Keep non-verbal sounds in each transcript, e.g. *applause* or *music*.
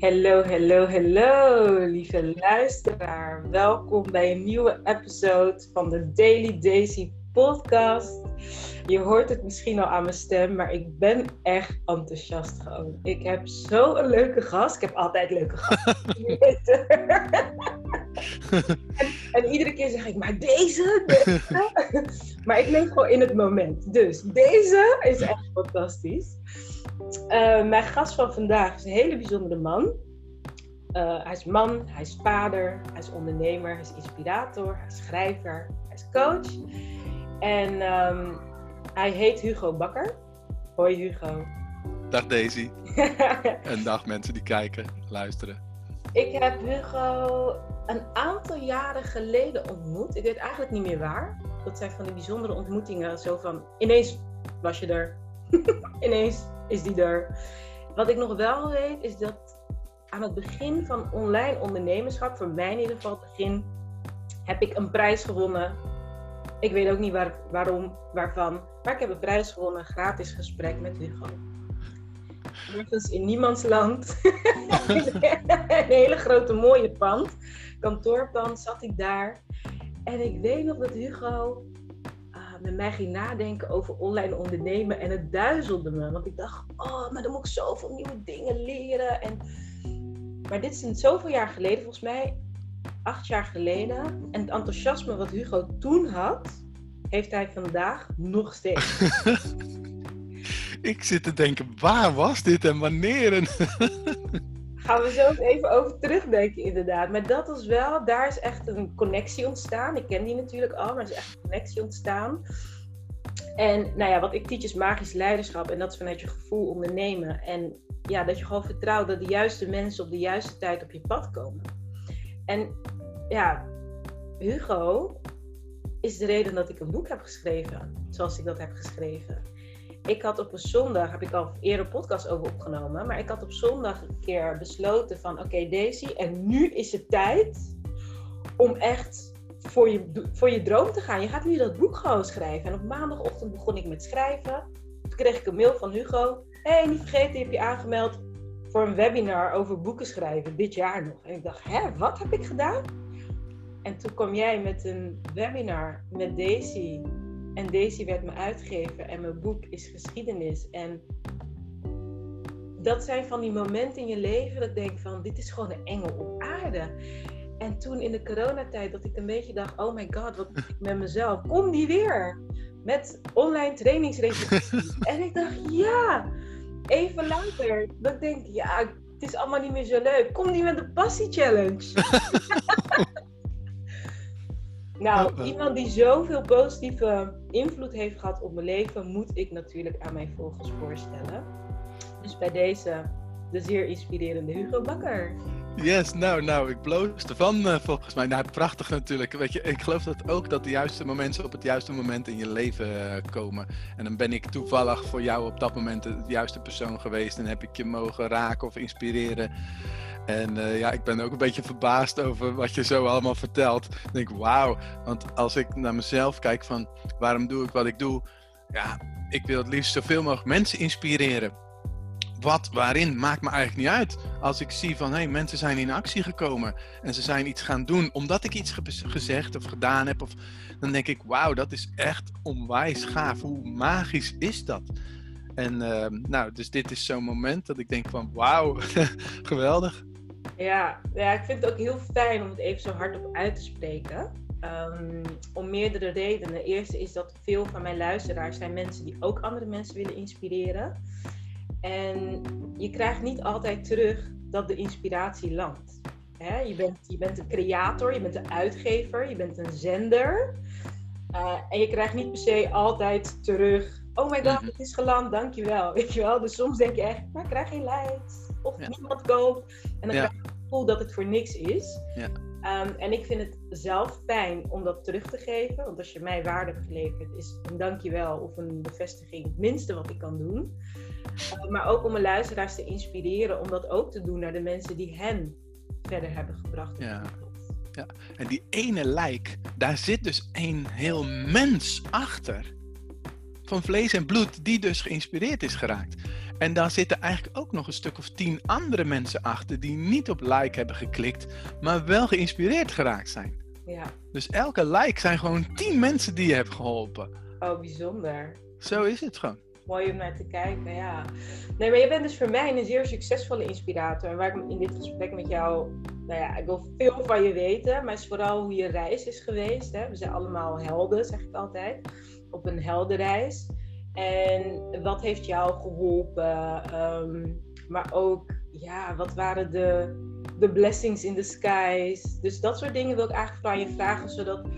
Hallo, hallo, hallo, lieve luisteraar. Welkom bij een nieuwe episode van de Daily Daisy podcast. Je hoort het misschien al aan mijn stem, maar ik ben echt enthousiast gewoon. Ik heb zo'n leuke gast. Ik heb altijd leuke gasten. *laughs* *laughs* *laughs* en, en, iedere keer zeg ik, maar deze, deze. *laughs* maar ik leef gewoon in het moment. Dus deze is echt fantastisch. Uh, mijn gast van vandaag is een hele bijzondere man. Uh, hij is man, hij is vader, hij is ondernemer, hij is inspirator, hij is schrijver, hij is coach. En um, hij heet Hugo Bakker. Hoi Hugo. Dag Daisy. *laughs* en dag mensen die kijken, luisteren. Ik heb Hugo een aantal jaren geleden ontmoet. Ik weet eigenlijk niet meer waar. Dat zijn van die bijzondere ontmoetingen. Zo van, ineens was je er. *laughs* ineens is die er. Wat ik nog wel weet, is dat aan het begin van online ondernemerschap, voor mij in ieder geval het begin, heb ik een prijs gewonnen. Ik weet ook niet waar, waarom, waarvan, maar ik heb een prijs gewonnen, gratis gesprek met Hugo. Ergens in niemands land. *laughs* een hele grote mooie pand. Kantoorpand zat ik daar. En ik weet nog dat Hugo met mij ging nadenken over online ondernemen. En het duizelde me. Want ik dacht, oh, maar dan moet ik zoveel nieuwe dingen leren. En... Maar dit is zoveel jaar geleden, volgens mij acht jaar geleden. En het enthousiasme wat Hugo toen had, heeft hij vandaag nog steeds. *laughs* ik zit te denken, waar was dit en wanneer? gaan we zo even over terugdenken, inderdaad. Maar dat was wel, daar is echt een connectie ontstaan. Ik ken die natuurlijk al, maar er is echt een connectie ontstaan. En nou ja, wat ik teach is magisch leiderschap. En dat is vanuit je gevoel ondernemen. En ja, dat je gewoon vertrouwt dat de juiste mensen op de juiste tijd op je pad komen. En ja, Hugo is de reden dat ik een boek heb geschreven, zoals ik dat heb geschreven ik had op een zondag, heb ik al eerder een podcast over opgenomen, maar ik had op zondag een keer besloten van oké Daisy, en nu is het tijd om echt voor je, voor je droom te gaan. Je gaat nu dat boek gewoon schrijven. En op maandagochtend begon ik met schrijven. Toen kreeg ik een mail van Hugo. Hé, hey, niet vergeten, je je aangemeld voor een webinar over boeken schrijven, dit jaar nog. En ik dacht, hè, wat heb ik gedaan? En toen kwam jij met een webinar met Daisy en Daisy werd mijn uitgever en mijn boek is geschiedenis. En dat zijn van die momenten in je leven dat ik denk van, dit is gewoon een engel op aarde. En toen in de coronatijd dat ik een beetje dacht, oh my god, wat ik met mezelf? Kom die weer met online trainingsregistratie. *laughs* en ik dacht, ja, even later. Dat ik denk, ja, het is allemaal niet meer zo leuk. Kom die met de Passie Challenge. *laughs* Nou, iemand die zoveel positieve invloed heeft gehad op mijn leven, moet ik natuurlijk aan mijn volgers voorstellen. Dus bij deze de zeer inspirerende Hugo Bakker. Yes, nou, nou, ik bloos ervan uh, volgens mij. Nou, prachtig natuurlijk. Weet je, ik geloof dat ook dat de juiste mensen op het juiste moment in je leven uh, komen. En dan ben ik toevallig voor jou op dat moment de juiste persoon geweest en heb ik je mogen raken of inspireren. En uh, ja, ik ben ook een beetje verbaasd over wat je zo allemaal vertelt. Ik denk, wauw. Want als ik naar mezelf kijk van waarom doe ik wat ik doe. Ja, ik wil het liefst zoveel mogelijk mensen inspireren. Wat, waarin, maakt me eigenlijk niet uit. Als ik zie van, hé, hey, mensen zijn in actie gekomen. En ze zijn iets gaan doen omdat ik iets gezegd of gedaan heb. Of, dan denk ik, wauw, dat is echt onwijs gaaf. Hoe magisch is dat? En uh, nou, dus dit is zo'n moment dat ik denk van, wauw, *laughs* geweldig. Ja, ja, ik vind het ook heel fijn om het even zo hardop uit te spreken. Um, om meerdere redenen. De eerste is dat veel van mijn luisteraars zijn mensen die ook andere mensen willen inspireren. En je krijgt niet altijd terug dat de inspiratie landt. je, bent, je bent een creator, je bent een uitgever, je bent een zender. Uh, en je krijgt niet per se altijd terug. Oh my god, mhm. het is geland, dankjewel. *laughs* Weet je wel? Dus soms denk je echt, maar ik krijg geen likes of niemand koopt. En dan krijg je het gevoel dat het voor niks is. Ja. Um, en ik vind het zelf fijn om dat terug te geven. Want als je mij waarde hebt geleverd, is een dankjewel of een bevestiging het minste wat ik kan doen. Uh, maar ook om mijn luisteraars te inspireren om dat ook te doen naar de mensen die hen verder hebben gebracht. Ja. Ja, en die ene lijk, daar zit dus een heel mens achter. Van vlees en bloed, die dus geïnspireerd is geraakt. En daar zitten eigenlijk ook nog een stuk of tien andere mensen achter die niet op like hebben geklikt, maar wel geïnspireerd geraakt zijn. Ja. Dus elke like zijn gewoon tien mensen die je hebt geholpen. Oh, bijzonder. Zo is het gewoon. Mooi om naar te kijken, ja. Nee, maar je bent dus voor mij een zeer succesvolle inspirator. En waar ik in dit gesprek met jou, nou ja, ik wil veel van je weten, maar het is vooral hoe je reis is geweest. Hè? We zijn allemaal helden, zeg ik altijd, op een heldenreis. En wat heeft jou geholpen? Ehm, maar ook, ja, wat waren de, de blessings in the skies? Dus dat soort dingen wil ik eigenlijk van je vragen, zodat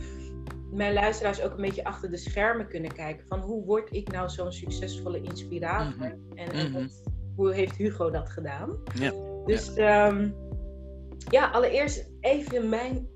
mijn luisteraars ook een beetje achter de schermen kunnen kijken. Van hoe word ik nou zo'n succesvolle inspirator? Mhm. En, en Mhm. wat- hoe heeft Hugo dat gedaan? Ja. Dus ja, ja allereerst even mijn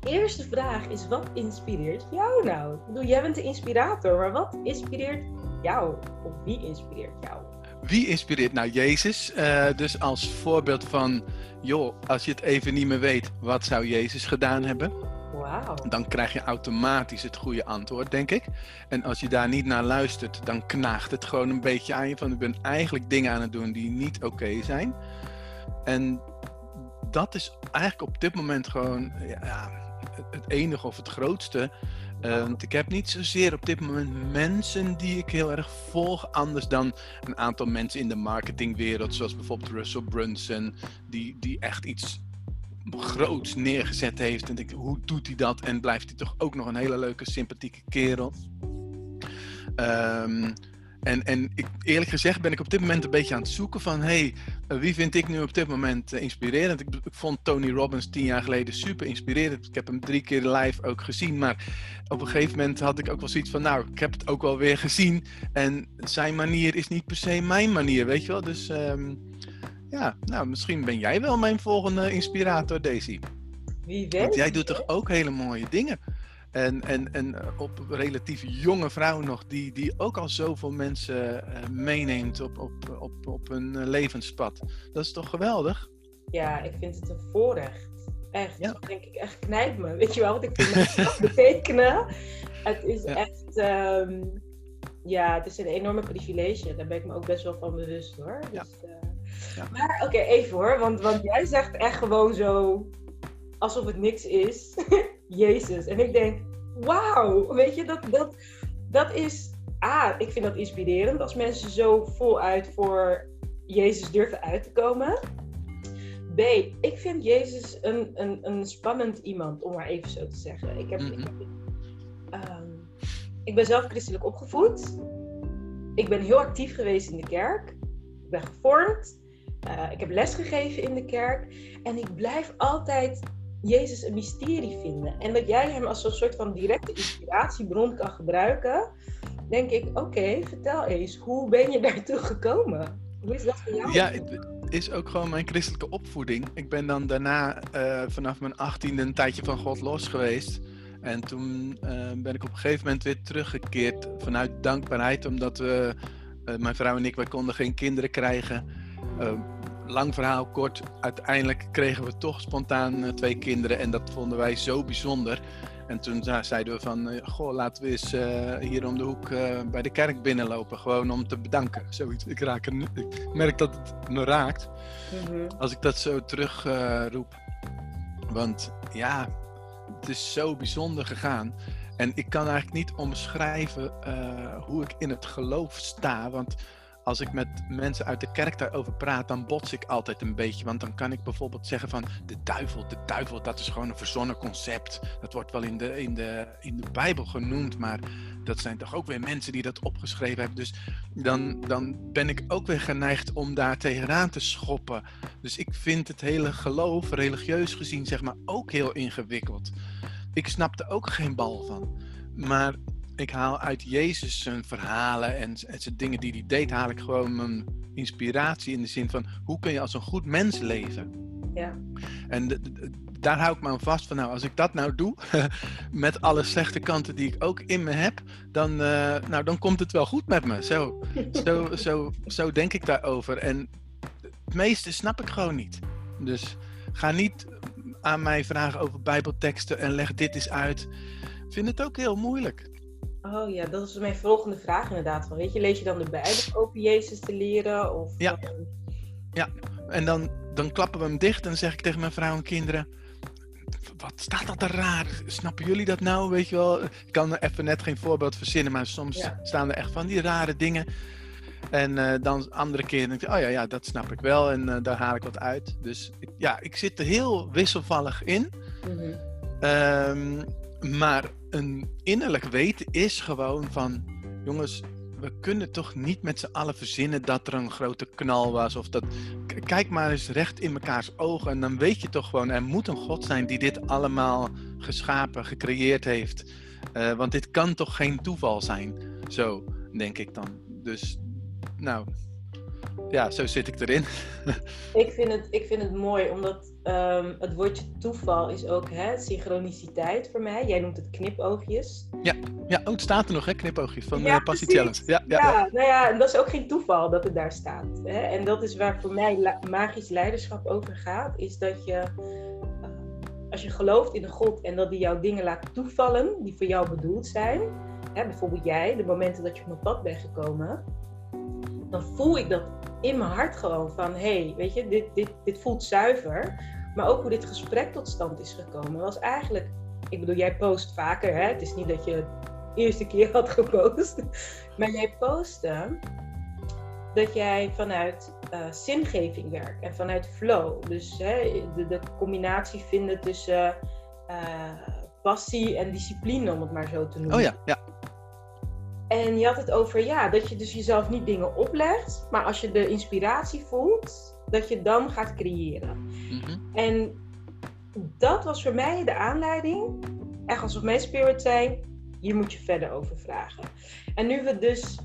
eerste vraag is: wat inspireert jou nou? Ik bedoel, jij bent de inspirator, maar wat inspireert jou? Of wie inspireert jou? Wie inspireert nou Jezus? Eh, dus als voorbeeld van, joh, als je het even niet meer weet, wat zou Jezus gedaan hebben? Wauw. Dan krijg je automatisch het goede antwoord, denk ik. En als je daar niet naar luistert, dan knaagt het gewoon een beetje aan je. Van, ik ben eigenlijk dingen aan het doen die niet oké zijn. En dat is eigenlijk op dit moment gewoon ja, het- het enige of het grootste. Eh, want ik heb niet zozeer op dit moment mensen die ik heel erg volg, anders dan een aantal mensen in de marketingwereld, zoals bijvoorbeeld Russell Brunson, die, die echt iets groots neergezet heeft. En ik, hoe doet hij dat? En blijft hij toch ook nog een hele leuke, sympathieke kerel. Ehm, en en ik, eerlijk gezegd ben ik op dit moment een beetje aan het zoeken van... hey, eh, wie vind ik nu op dit moment eh, inspirerend? Ik, ik vond Tony Robbins tien jaar geleden super inspirerend. Ik heb hem drie keer live ook gezien. Maar op een gegeven moment had ik ook wel zoiets van... nou, ik heb het ook wel weer gezien. En zijn manier is niet per se mijn manier, weet je wel? Dus ehm, ja, nou, misschien ben jij wel mijn volgende inspirator, Daisy. Wie weet? Want jij doet toch ook hele mooie dingen? En, en, en eh, op relatief jonge vrouw nog, die, die ook al zoveel mensen eh, meeneemt op, op, op, op hun eh, levenspad. Dat is toch geweldig? Ja, ik vind het een voorrecht. Echt. Ja. Dan denk ik echt, knijp me. Weet je wel, wat ik dat *laughs* betekenen. Het is Ja. echt, ehm, ja, het is een enorme privilege. Daar ben ik me ook best wel van bewust hoor. Dus, Ja. Maar oké, even hoor, want, want jij zegt echt gewoon zo, alsof het niks is, *laughs* Jezus. En ik denk, wauw, weet je, dat, dat, dat is, ah, ik vind dat inspirerend als mensen zo voluit voor Jezus durven uit te komen. B, ik vind Jezus een, een, een spannend iemand, om maar even zo te zeggen. Ik, heb, ik, Mhm. ehm, ik ben zelf christelijk opgevoed. Ik ben heel actief geweest in de kerk. Ik ben gevormd. Eh, ik heb lesgegeven in de kerk. En ik blijf altijd Jezus een mysterie vinden. En dat jij hem als een soort van directe inspiratiebron kan gebruiken, denk ik: oké, vertel eens, hoe ben je daartoe gekomen? Hoe is dat voor jou? Ja, het is ook gewoon mijn christelijke opvoeding. Ik ben dan daarna eh, vanaf mijn achttiende een tijdje van God los geweest. En toen eh, ben ik op een gegeven moment weer teruggekeerd vanuit dankbaarheid, omdat eh, mijn vrouw en ik, wij konden geen kinderen krijgen. Lang verhaal kort, uiteindelijk kregen we toch spontaan eh, twee kinderen en dat vonden wij zo bijzonder. En toen zeiden we van, eh, goh, laten we eens eh, hier om de hoek bij de kerk binnenlopen, gewoon om te bedanken. Zoiets. Ik, raak er, ik merk dat het me raakt Mhm. als ik dat zo terug eh, roep. Want ja, het is zo bijzonder gegaan. En ik kan eigenlijk niet omschrijven hoe ik in het geloof sta. Want als ik met mensen uit de kerk daarover praat, dan bots ik altijd een beetje. Want dan kan ik bijvoorbeeld zeggen van de duivel, de duivel, dat is gewoon een verzonnen concept. Dat wordt wel in de, in de, in de Bijbel genoemd, maar dat zijn toch ook weer mensen die dat opgeschreven hebben. Dus dan, dan ben ik ook weer geneigd om daar tegenaan te schoppen. Dus ik vind het hele geloof, religieus gezien, zeg maar, ook heel ingewikkeld. Ik snap er ook geen bal van. Maar ik haal uit Jezus zijn verhalen en, en zijn dingen die hij deed, haal ik gewoon mijn inspiratie in de zin van hoe kun je als een goed mens leven. Ja. En daar hou ik me aan vast van. Nou, als ik dat nou doe, *laughs* met alle slechte kanten die ik ook in me heb, dan, eh, nou, dan komt het wel goed met me. Zo, *laughs* zo, zo, zo denk ik daarover. En het meeste snap ik gewoon niet. Dus ga niet aan mij vragen over Bijbelteksten en leg dit eens uit. Ik vind het ook heel moeilijk. Oh ja, dat is mijn volgende vraag inderdaad. Van, weet je, lees je dan de Bijbel over Jezus te leren? Of, Ja. eh, Ja, en dan, dan klappen we hem dicht en zeg ik tegen mijn vrouw en kinderen... Wat staat dat er raar? Snappen jullie dat nou? Weet je wel, ik kan er even net geen voorbeeld verzinnen, maar soms Ja. staan er echt van die rare dingen. En eh, dan andere keren denk ik, oh ja, ja, dat snap ik wel en eh, daar haal ik wat uit. Dus ik- ja, ik zit er heel wisselvallig in. mhm. Ehm, maar een innerlijk weten is gewoon van, jongens, we kunnen toch niet met z'n allen verzinnen dat er een grote knal was. Of dat, kijk maar eens recht in mekaars ogen en dan weet je toch gewoon, er moet een God zijn die dit allemaal geschapen, gecreëerd heeft. Eh, want dit kan toch geen toeval zijn, zo denk ik dan. Dus, nou, ja, zo zit ik erin. *laughs* Ik vind het, ik vind het mooi, omdat ehm, het woordje toeval is ook hè, synchroniciteit voor mij. Jij noemt het knipoogjes. Ja, oh, het staat er nog, hè, knipoogjes van Ja, de precies. Challenge. Ja, ja, Ja, ja. nou ja, en dat is ook geen toeval dat het daar staat. Hè? En dat is waar voor mij magisch leiderschap over gaat, is dat je, eh, als je gelooft in een God en dat die jouw dingen laat toevallen, die voor jou bedoeld zijn, hè, bijvoorbeeld jij, de momenten dat je op mijn pad bent gekomen, dan voel ik dat in mijn hart gewoon van, hey, weet je, dit, dit, dit voelt zuiver. Maar ook hoe dit gesprek tot stand is gekomen, was eigenlijk, ik bedoel, jij post vaker, hè? het is niet dat je het eerste keer had gepost, *laughs* maar jij postte dat jij vanuit eh, zingeving werkt en vanuit flow. Dus hè, de, de combinatie vinden tussen eh, passie en discipline, om het maar zo te noemen. Oh ja, ja. En je had het over ja, dat je dus jezelf niet dingen oplegt, maar als je de inspiratie voelt, dat je dan gaat creëren. Mhm. En dat was voor mij de aanleiding. Echt alsof mijn spirit zei, hier moet je verder over vragen. En nu we dus,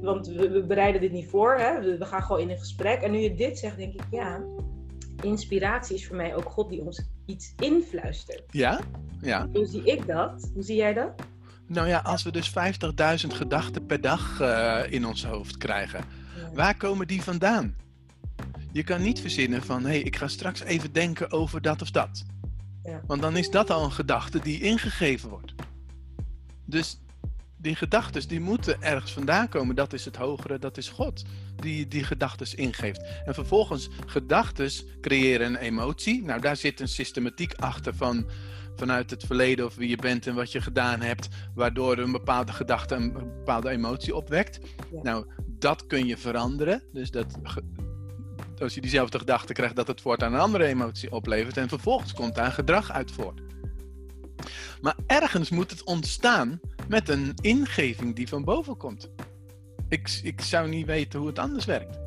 want we, we bereiden dit niet voor, hè? We, we gaan gewoon in een gesprek. En nu je dit zegt, denk ik, ja, inspiratie is voor mij ook God die ons iets influistert. Ja? Ja. Hoe zie ik dat? Hoe zie jij dat? Nou ja, als we dus 50.000 gedachten per dag eh, in ons hoofd krijgen, waar komen die vandaan? Je kan niet verzinnen van, hé, hey, ik ga straks even denken over dat of dat. Ja. Want dan is dat al een gedachte die ingegeven wordt. Dus die gedachten die moeten ergens vandaan komen. Dat is het hogere, dat is God, die die gedachten ingeeft. En vervolgens, gedachten creëren een emotie. Nou, daar zit een systematiek achter van vanuit het verleden of wie je bent en wat je gedaan hebt, waardoor een bepaalde gedachte een bepaalde emotie opwekt. Ja. Nou, dat kun je veranderen. Dus dat als je diezelfde gedachte krijgt, dat het voortaan een andere emotie oplevert en vervolgens komt daar gedrag uit voort. Maar ergens moet het ontstaan met een ingeving die van boven komt. Ik, ik zou niet weten hoe het anders werkt.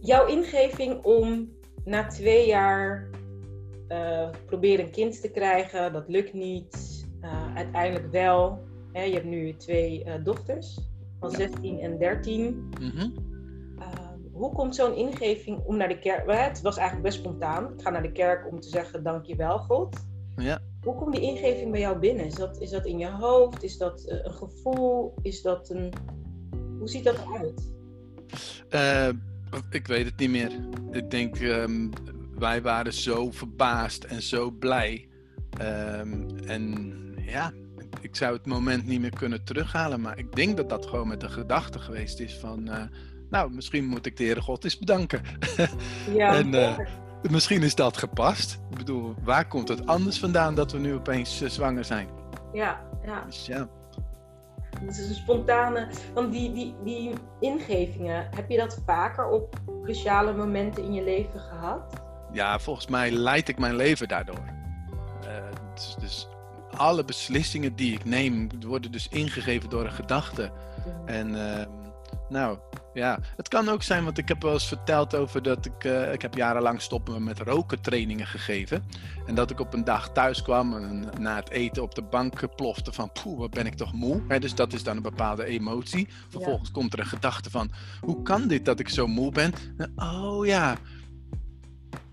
Jouw ingeving om na twee jaar eh, proberen een kind te krijgen, dat lukt niet. Eh, uiteindelijk wel. Hè, je hebt nu twee eh, dochters van Ja. 16 en 13. Mhm. Hoe komt zo'n ingeving om naar de kerk? Wel, Het was eigenlijk best spontaan. Ik ga naar de kerk om te zeggen dankjewel God. Ja. Hoe komt die ingeving bij jou binnen? Is dat, is dat in je hoofd? Is dat eh, een gevoel? Is dat een... Hoe ziet dat eruit? Eh, ik weet het niet meer. Ik denk, ehm, wij waren zo verbaasd en zo blij. Ehm, en ja, ik zou het moment niet meer kunnen terughalen. Maar ik denk dat dat gewoon met de gedachte geweest is van... eh, nou, misschien moet ik de Heere God eens bedanken. *laughs* Ja, En, eh, misschien is dat gepast. Ik bedoel, waar komt het anders vandaan dat we nu opeens eh, zwanger zijn? ja, ja. Dus ja. Het is een spontane. Want die, die, die ingevingen, heb je dat vaker op cruciale momenten in je leven gehad? ja, volgens mij leid ik mijn leven daardoor. Eh, dus, dus alle beslissingen die ik neem, worden dus ingegeven door een gedachte. En ehm, nou, ja, het kan ook zijn, want ik heb wel eens verteld over dat ik, eh, ik heb jarenlang stoppen met roken trainingen gegeven. En dat ik op een dag thuis kwam en na het eten op de bank plofte van, poeh, wat ben ik toch moe. Dus dat is dan een bepaalde emotie. Vervolgens komt er een gedachte van, hoe kan dit dat ik zo moe ben? En, oh ja,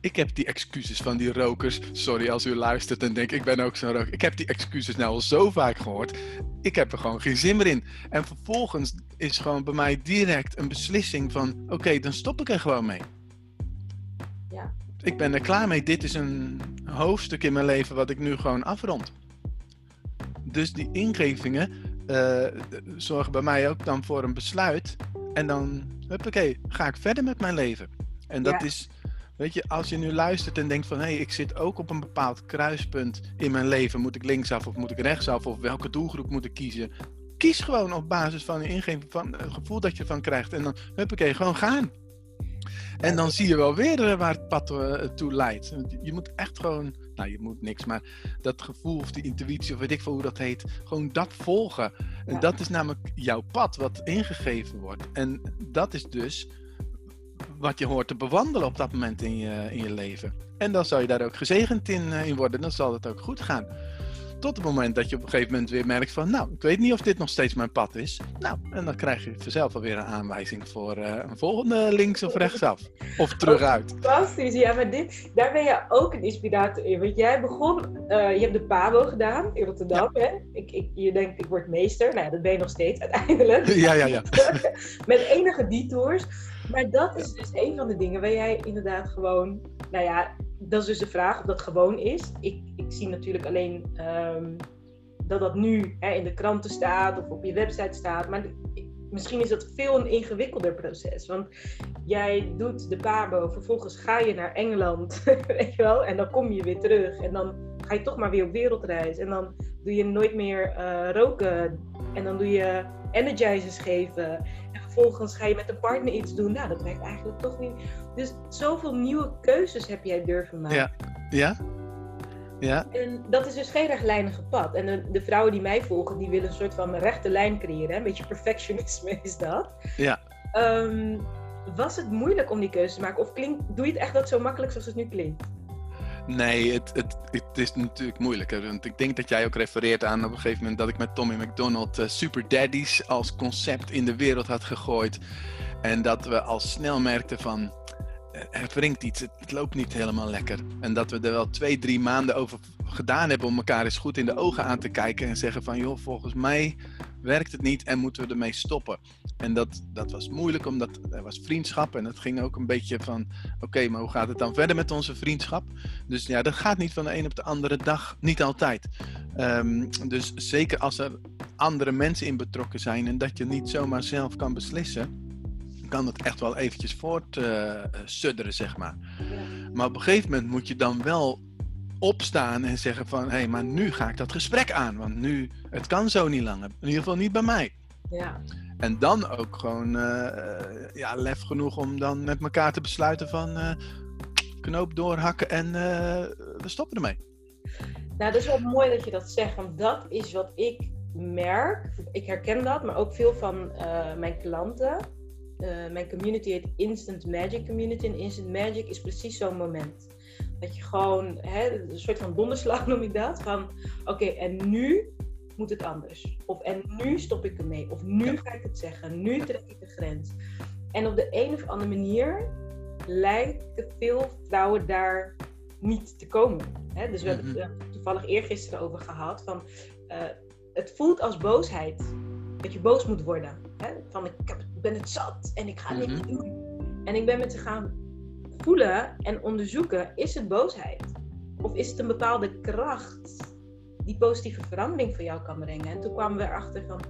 ik heb die excuses van die rokers. Sorry als u luistert en denkt, ik ben ook zo'n roker. Ik heb die excuses nou al zo vaak gehoord. Ik heb er gewoon geen zin meer in. En vervolgens is gewoon bij mij direct een beslissing van, oké, dan stop ik er gewoon mee. Ja. Ik ben er klaar mee. Dit is een hoofdstuk in mijn leven wat ik nu gewoon afrond. Dus die ingevingen uh, zorgen bij mij ook dan voor een besluit. En dan, oké, ga ik verder met mijn leven. En dat is, weet je, als je nu luistert en denkt van hé, hey, ik zit ook op een bepaald kruispunt in mijn leven. Moet ik linksaf of moet ik rechtsaf? Of welke doelgroep moet ik kiezen? Kies gewoon op basis van je ingeving, van het gevoel dat je van krijgt. En dan, huppakee, gewoon gaan. En dan zie je wel weer eh, waar het pad uh, toe leidt. Je moet echt gewoon, nou je moet niks, maar dat gevoel of die intuïtie of weet ik veel hoe dat heet, gewoon dat volgen. En dat is namelijk jouw pad wat ingegeven wordt. En dat is dus wat je hoort te bewandelen op dat moment in je, in je leven. En dan zal je daar ook gezegend in, uh, in worden, dan zal het ook goed gaan. Tot het moment dat je op een gegeven moment weer merkt van, nou, ik weet niet of dit nog steeds mijn pad is. Nou, en dan krijg je vanzelf alweer een aanwijzing voor uh, een volgende links of rechtsaf. Of terug uit. Fantastisch, ja, maar dit, daar ben je ook een inspirator in. Want jij begon, uh, je hebt de PABO gedaan in Rotterdam, ja. hè? Ik, ik, je denkt, ik word meester. Nou ja, dat ben je nog steeds uiteindelijk. *laughs* Ja, ja, ja. *laughs* Met enige detours. Maar dat is dus een van de dingen waar jij inderdaad gewoon, nou ja, dat is dus de vraag of dat gewoon is. Ik, ik zie natuurlijk alleen um, dat dat nu hè, in de kranten staat of op je website staat. Maar misschien is dat veel een ingewikkelder proces. Want jij doet de PABO, vervolgens ga je naar Engeland, *laughs* weet je wel, en dan kom je weer terug. En dan ga je toch maar weer op wereldreis. En dan doe je nooit meer uh, roken. En dan doe je energizers geven. En vervolgens ga je met een partner iets doen. Nou, dat werkt eigenlijk toch niet. Dus zoveel nieuwe keuzes heb jij durven maken. Ja. Ja? Ja. En dat is dus geen rechtlijnige pad. En de, de, vrouwen die mij volgen, die willen een soort van rechte lijn creëren. Een beetje perfectionisme is dat. Ja. Um, was het moeilijk om die keuze te maken? Of klinkt, doe je het echt dat zo makkelijk zoals het nu klinkt? Nee, het, het, het is natuurlijk moeilijk. Want ik denk dat jij ook refereert aan op een gegeven moment dat ik met Tommy McDonald uh, Super Daddies als concept in de wereld had gegooid. En dat we al snel merkten van er wringt iets, het, loopt niet helemaal lekker. En dat we er wel twee, drie maanden over gedaan hebben om elkaar eens goed in de ogen aan te kijken en zeggen van joh, volgens mij werkt het niet en moeten we ermee stoppen. En dat, dat was moeilijk omdat er was vriendschap en het ging ook een beetje van oké, maar hoe gaat het dan verder met onze vriendschap? Dus ja, dat gaat niet van de een op de andere dag, niet altijd. Um, dus zeker als er andere mensen in betrokken zijn en dat je niet zomaar zelf kan beslissen kan het echt wel eventjes voortsudderen, uh, zeg maar. Maar op een gegeven moment moet je dan wel opstaan en zeggen van... hé, hey, maar nu ga ik dat gesprek aan. Want nu, het kan zo niet langer. In ieder geval niet bij mij. Ja. En dan ook gewoon uh, ja, lef genoeg om dan met elkaar te besluiten van... Uh, knoop doorhakken en we stoppen ermee. Nou, dat is wel mooi dat je dat zegt. Want dat is wat ik merk. Ik herken dat, maar ook veel van mijn klanten uh, mijn community heet Instant Magic Community. En Instant Magic is precies zo'n moment. Dat je gewoon, hè, een soort van donderslag noem ik dat. Van oké, en nu moet het anders. Of en nu stop ik ermee. Of nu ga ik het zeggen. Nu trek ik de grens. En op de een of andere manier lijken veel vrouwen daar niet te komen. Hè? Dus we hebben het mhm. toevallig eergisteren over gehad. Van, uh, het voelt als boosheid. Dat je boos moet worden. Hè? Van ik, heb, ben het zat en ik ga mm -hmm. doen. En ik ben met ze gaan voelen en onderzoeken, is het boosheid? Of is het een bepaalde kracht die positieve verandering voor jou kan brengen? En toen kwamen we erachter van,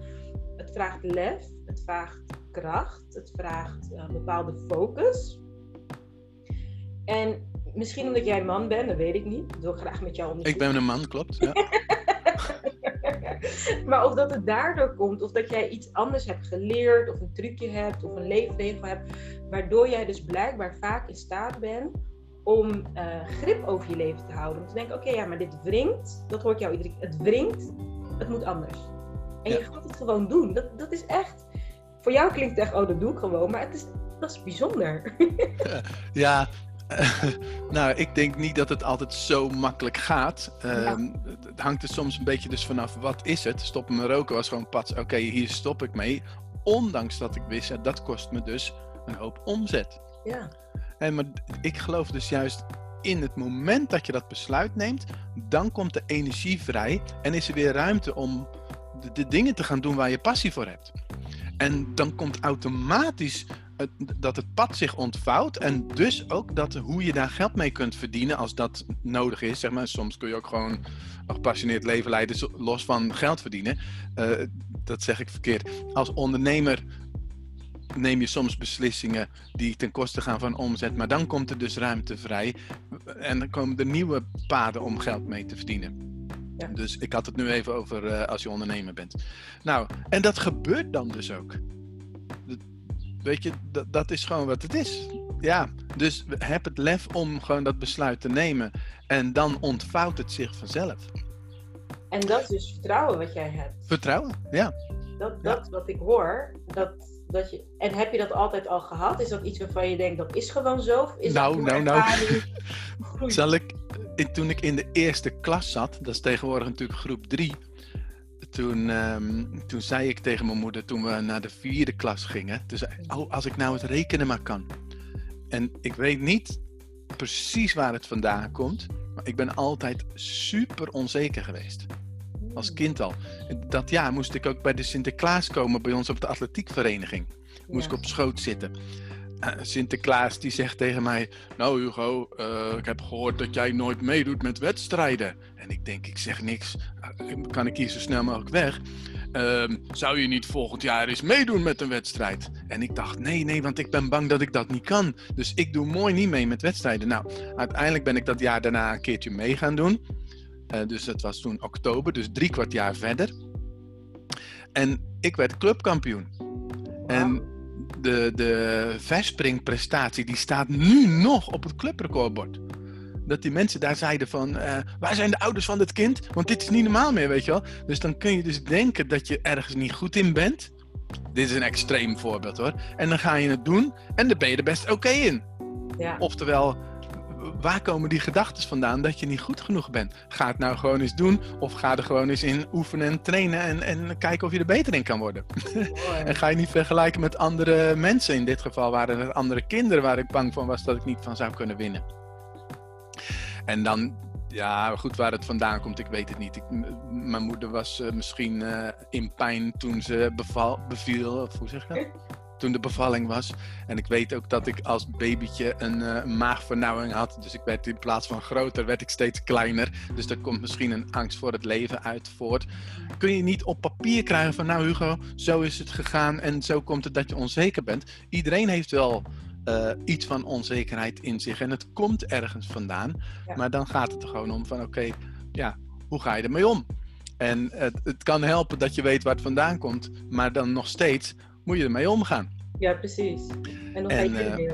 het vraagt lef, het vraagt kracht, het vraagt een bepaalde focus. En misschien omdat jij man bent, dat weet ik niet. Ik wil graag met jou onderzoeken. Ik ben een man, klopt. Ja. *laughs* maar of dat het daardoor komt, of dat jij iets anders hebt geleerd, of een trucje hebt, of een leefregel hebt, waardoor jij dus blijkbaar vaak in staat bent om uh, grip over je leven te houden. Om te denken, oké, okay, ja, maar dit wringt, dat hoort jou iedere keer, het wringt, het moet anders. En ja. je gaat het gewoon doen. Dat, dat is echt, voor jou klinkt het echt, oh, dat doe ik gewoon, maar het is, dat is bijzonder. ja, *laughs* nou, ik denk niet dat het altijd zo makkelijk gaat. Ehm, het hangt er soms een beetje dus vanaf, wat is het? Stoppen met roken was gewoon pats, oké, hier stop ik mee. Ondanks dat ik wist, dat kost me dus een hoop omzet. Ja. En, maar ik geloof dus juist in het moment dat je dat besluit neemt, dan komt de energie vrij en is er weer ruimte om de, de dingen te gaan doen waar je passie voor hebt. En dan komt automatisch het, dat het pad zich ontvouwt. En dus ook dat hoe je daar geld mee kunt verdienen als dat nodig is. Zeg maar. Soms kun je ook gewoon een gepassioneerd leven leiden los van geld verdienen. Uh, dat zeg ik verkeerd. Als ondernemer neem je soms beslissingen die ten koste gaan van omzet. Maar dan komt er dus ruimte vrij. En dan komen er nieuwe paden om geld mee te verdienen. Ja. Dus ik had het nu even over uh, als je ondernemer bent. Nou, en dat gebeurt dan dus ook. Weet je, dat, dat is gewoon wat het is. Ja, dus heb het lef om gewoon dat besluit te nemen. En dan ontvouwt het zich vanzelf. En dat is dus vertrouwen wat jij hebt. Vertrouwen, ja. Dat, dat wat ik hoor, dat, dat je, en heb je dat altijd al gehad? Is dat iets waarvan je denkt dat is gewoon zo? Of is nou, nou, nou. *laughs* Zal ik, toen ik in de eerste klas zat, dat is tegenwoordig natuurlijk groep 3. Toen, um, toen zei ik tegen mijn moeder, toen we naar de vierde klas gingen, toen zei, oh, als ik nou het rekenen maar kan. En ik weet niet precies waar het vandaan komt, maar ik ben altijd super onzeker geweest. Als kind al. Dat jaar moest ik ook bij de Sinterklaas komen bij ons op de atletiekvereniging. Moest ik op schoot zitten. Uh, Sinterklaas die zegt tegen mij: Nou, Hugo, uh, ik heb gehoord dat jij nooit meedoet met wedstrijden. En ik denk: Ik zeg niks. Uh, kan ik hier zo snel mogelijk weg? Ehm, zou je niet volgend jaar eens meedoen met een wedstrijd? En ik dacht: Nee, nee, want ik ben bang dat ik dat niet kan. Dus ik doe mooi niet mee met wedstrijden. Nou, uiteindelijk ben ik dat jaar daarna een keertje mee gaan doen. Dus dat was toen oktober, dus drie kwart jaar verder. En ik werd clubkampioen. En de, de verspringprestatie die staat nu nog op het clubrecordbord. Dat die mensen daar zeiden van, uh, waar zijn de ouders van dit kind? Want dit is niet normaal meer, weet je wel. Dus dan kun je dus denken dat je ergens niet goed in bent. Dit is een extreem voorbeeld hoor. En dan ga je het doen en dan ben je er best oké in. Ja. Oftewel, waar komen die gedachten vandaan dat je niet goed genoeg bent? Ga het nou gewoon eens doen of ga er gewoon eens in oefenen en trainen en, en kijken of je er beter in kan worden. *laughs* en ga je niet vergelijken met andere mensen. In dit geval waren het andere kinderen waar ik bang van was dat ik niet van zou kunnen winnen. En dan, ja, goed waar het vandaan komt, ik weet het niet. Ik, mijn moeder was uh, misschien uh, in pijn toen ze beval, beviel, of hoe zeg je dat? Toen de bevalling was. En ik weet ook dat ik als babytje een uh, maagvernauwing had. Dus ik werd in plaats van groter, werd ik steeds kleiner. Dus daar komt misschien een angst voor het leven uit voort. Kun je niet op papier krijgen van nou Hugo, zo is het gegaan en zo komt het dat je onzeker bent. Iedereen heeft wel uh, iets van onzekerheid in zich en het komt ergens vandaan. Maar dan gaat het er gewoon om van oké, ja, hoe ga je ermee om? En het, het kan helpen dat je weet waar het vandaan komt, maar dan nog steeds moet je ermee omgaan. Ja, precies. En dan ga je uh,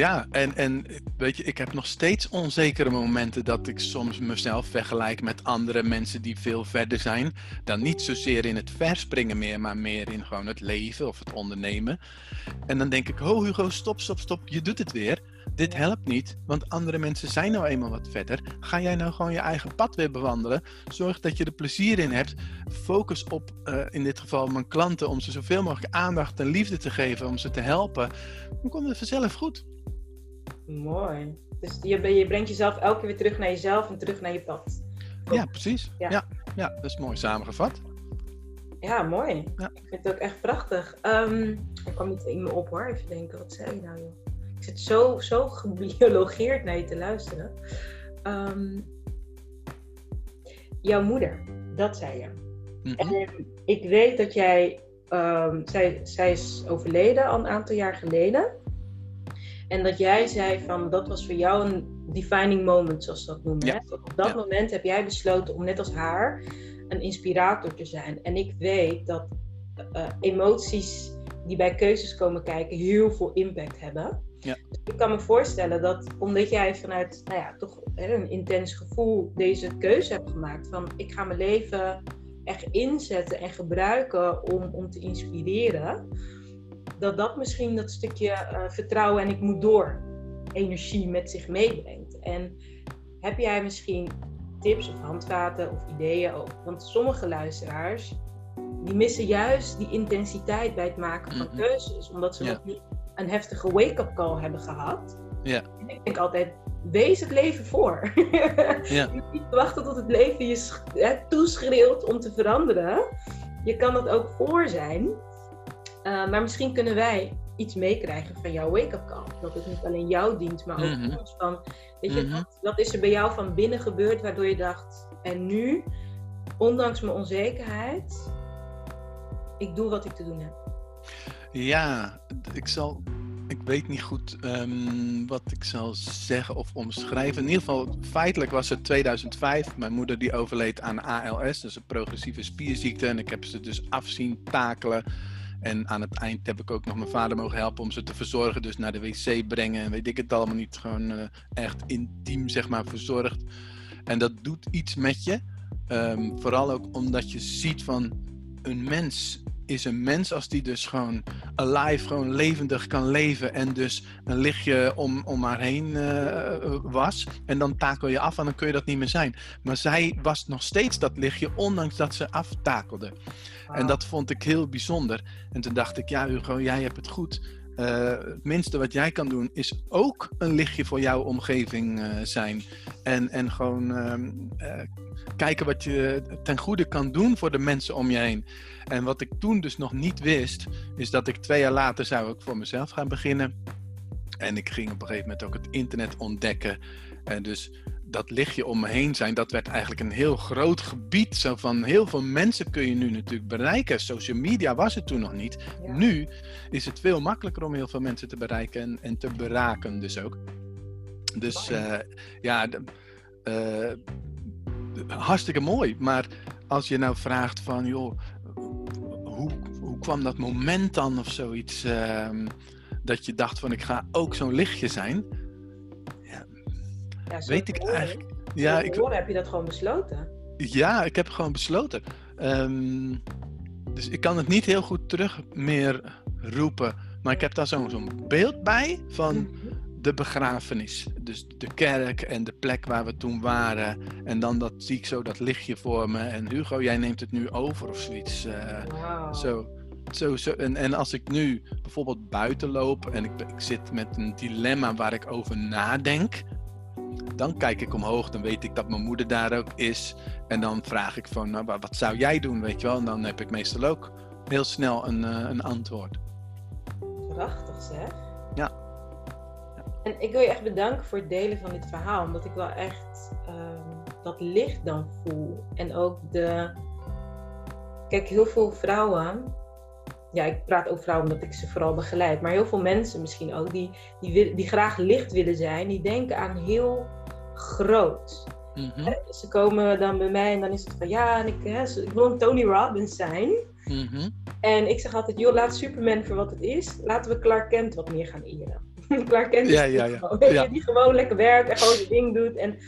Ja, en, en weet je, ik heb nog steeds onzekere momenten dat ik soms mezelf vergelijk met andere mensen die veel verder zijn. Dan niet zozeer in het verspringen meer, maar meer in gewoon het leven of het ondernemen. En dan denk ik, oh Hugo, stop, stop, stop, je doet het weer dit helpt niet, want andere mensen zijn nou eenmaal wat verder. Ga jij nou gewoon je eigen pad weer bewandelen? Zorg dat je er plezier in hebt. Focus op, uh, in dit geval mijn klanten, om ze zoveel mogelijk aandacht en liefde te geven, om ze te helpen. Dan komt het vanzelf goed. Mooi. Dus je, je brengt jezelf elke keer weer terug naar jezelf en terug naar je pad. Ja, precies. Ja. ja. Ja, dat is mooi samengevat. Ja, mooi. Ja. Ik vind het ook echt prachtig. Um, er kwam iets in me op hoor. Even denken, wat zei je nou joh? Ik zit zo, zo gebiologeerd naar je te luisteren. Um, jouw moeder, dat zei je. Mhm. En ik weet dat jij, um, zij, zij is overleden al een aantal jaar geleden. En dat jij zei van dat was voor jou een defining moment, zoals ze dat noemen. Ja. Op dat moment heb jij besloten om net als haar een inspirator te zijn. En ik weet dat uh, emoties die bij keuzes komen kijken heel veel impact hebben. Ja. Dus ik kan me voorstellen dat omdat jij vanuit nou ja, toch hè, een intens gevoel deze keuze hebt gemaakt van ik ga mijn leven echt inzetten en gebruiken om, om te inspireren, dat dat misschien dat stukje uh, vertrouwen en ik moet door energie met zich meebrengt. En heb jij misschien tips of handvaten of ideeën over? Want sommige luisteraars die missen juist die intensiteit bij het maken van keuzes, omdat ze nog niet een heftige wake-up call hebben gehad. Ja. Ik denk altijd, wees het leven voor. *laughs* ja. Je niet wachten tot het leven je toeschreeuwt om te veranderen. Je kan dat ook voor zijn. Eh, maar misschien kunnen wij iets meekrijgen van jouw wake-up call. Dat het niet alleen jou dient, maar ook Mhm. ons. Van, weet je, Mhm. wat, wat is er bij jou van binnen gebeurd waardoor je dacht, en nu, ondanks mijn onzekerheid, ik doe wat ik te doen heb. Ja, ik zal. Ik weet niet goed ehm, wat ik zal zeggen of omschrijven. In ieder geval, feitelijk was het 2005. Mijn moeder die overleed aan ALS, dus een progressieve spierziekte. En ik heb ze dus af zien takelen. En aan het eind heb ik ook nog mijn vader mogen helpen om ze te verzorgen. Dus naar de wc brengen en weet ik het allemaal niet. Gewoon eh, echt intiem, zeg maar, verzorgd. En dat doet iets met je. Ehm, vooral ook omdat je ziet van een mens is een mens als die dus gewoon alive, gewoon levendig kan leven en dus een lichtje om, om haar heen eh, was. En dan takel je af en dan kun je dat niet meer zijn. Maar zij was nog steeds dat lichtje, ondanks dat ze aftakelde. En dat vond ik heel bijzonder. En toen dacht ik, ja Hugo, jij hebt het goed. Eh, het minste wat jij kan doen is ook een lichtje voor jouw omgeving eh, zijn. En, en gewoon ehm, eh, kijken wat je ten goede kan doen voor de mensen om je heen. En wat ik toen dus nog niet wist, is dat ik twee jaar later zou ik voor mezelf gaan beginnen. En ik ging op een gegeven moment ook het internet ontdekken. En dus dat lichtje om me heen zijn, dat werd eigenlijk een heel groot gebied. Zo van heel veel mensen kun je nu natuurlijk bereiken. Social media was het toen nog niet. Ja. Nu is het veel makkelijker om heel veel mensen te bereiken en, en te beraken dus ook. Dus eh, ja, de- eh, hartstikke mooi. Maar als je nou vraagt van, joh, hoe, hoe kwam dat moment dan of zoiets? ehm, dat je dacht van, ik ga ook zo'n lichtje zijn. Ja, Weet ik horen- eigenlijk. Ja, ik, horen heb je dat gewoon besloten. ja, ik heb gewoon besloten. Ehm, dus ik kan het niet heel goed terug meer roepen. Maar ik heb daar zo'n zo'n beeld bij van Mhm. de begrafenis. Dus de kerk en de plek waar we toen waren. En dan dat, zie ik zo dat lichtje voor me. En Hugo, jij neemt het nu over of zoiets. eh, zo, zo, zo. En, en als ik nu bijvoorbeeld buiten loop en ik zit met een dilemma waar ik over nadenk. Dan kijk ik omhoog, dan weet ik dat mijn moeder daar ook is. En dan vraag ik van, nou, wa- wat zou jij doen, weet je wel? En dan heb ik meestal ook heel snel een, eh, een antwoord. Prachtig zeg. Ja. En ik wil je echt bedanken voor het delen van dit verhaal. Omdat ik wel echt ehm, dat licht dan voel. En ook de... Kijk, heel veel vrouwen... Ja, ik praat over vrouwen omdat ik ze vooral begeleid. Maar heel veel mensen misschien ook die, die, die graag licht willen zijn. Die denken aan heel groot. Mhm, Ze komen dan bij mij en dan is het van... Ja, en ik, ik wil een Tony Robbins zijn. mhm. En ik zeg altijd, joh, laat Superman voor wat het is. Laten we Clark Kent wat meer gaan eren. *laughs* Clark Kent is Ja, die ja, ja. gewoon, Ja. die gewoon lekker werkt en gewoon zijn ding doet. En,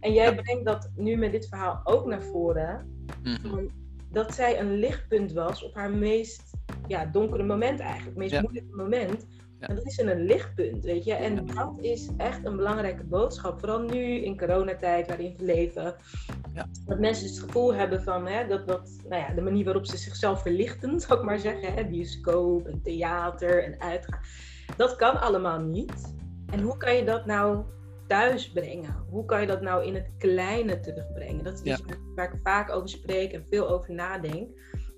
en jij Ja. brengt dat nu met dit verhaal ook naar voren. mhm. Dat zij een lichtpunt was op haar meest ja, donkere moment eigenlijk. Meest Ja. moeilijke moment. Ja. En dat is een lichtpunt, weet je. En Ja. dat is echt een belangrijke boodschap. Vooral nu in coronatijd waarin we leven. Ja. Dat mensen het gevoel hebben van hè, dat, dat, nou ja, de manier waarop ze zichzelf verlichten, *laughs* zou ik maar zeggen. Hè, bioscoop en theater en uitgaan. Dat kan allemaal niet. En hoe kan je dat nou thuis brengen? Hoe kan je dat nou in het kleine terugbrengen? Dat is iets waar ik vaak over spreek en veel over nadenk.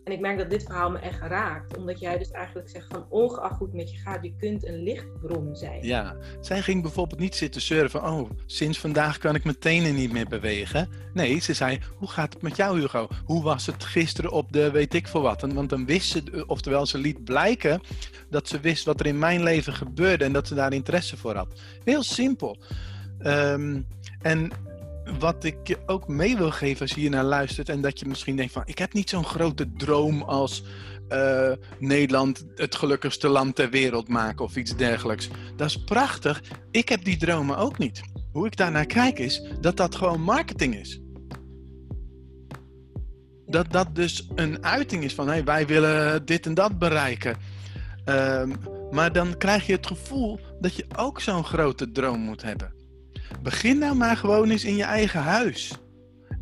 En ik merk dat dit verhaal me echt raakt. Omdat jij dus eigenlijk zegt van ongeacht hoe het met je gaat, je kunt een lichtbron zijn. Ja, zij ging bijvoorbeeld niet zitten van, oh, sinds vandaag kan ik mijn tenen niet meer bewegen. Nee, ze zei, hoe gaat het met jou Hugo? Hoe was het gisteren op de weet ik veel wat? Want dan wist ze, oftewel ze liet blijken dat ze wist wat er in mijn leven gebeurde en dat ze daar interesse voor had. Heel simpel. Ehm, en wat ik je ook mee wil geven als je hier naar luistert en dat je misschien denkt van, ik heb niet zo'n grote droom als eh, Nederland het gelukkigste land ter wereld maken of iets dergelijks. Dat is prachtig. Ik heb die dromen ook niet. Hoe ik daarnaar kijk is dat dat gewoon marketing is. Dat dat dus een uiting is van hey, wij willen dit en dat bereiken. Ehm, maar dan krijg je het gevoel dat je ook zo'n grote droom moet hebben. Begin nou maar gewoon eens in je eigen huis.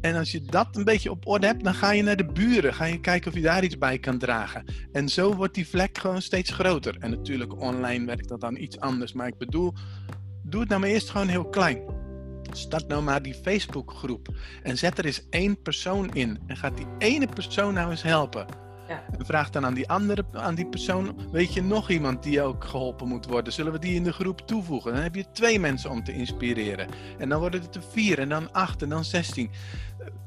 En als je dat een beetje op orde hebt, dan ga je naar de buren. Ga je kijken of je daar iets bij kan dragen. En zo wordt die vlek gewoon steeds groter. En natuurlijk online werkt dat dan iets anders. Maar ik bedoel, doe het nou maar eerst gewoon heel klein. Start nou maar die Facebookgroep. En zet er eens één persoon in. En gaat die ene persoon nou eens helpen. Ja. En vraag dan aan die andere, aan die persoon, weet je nog iemand die ook geholpen moet worden? Zullen we die in de groep toevoegen? Dan heb je twee mensen om te inspireren. En dan worden het er vier, en dan acht, en dan zestien.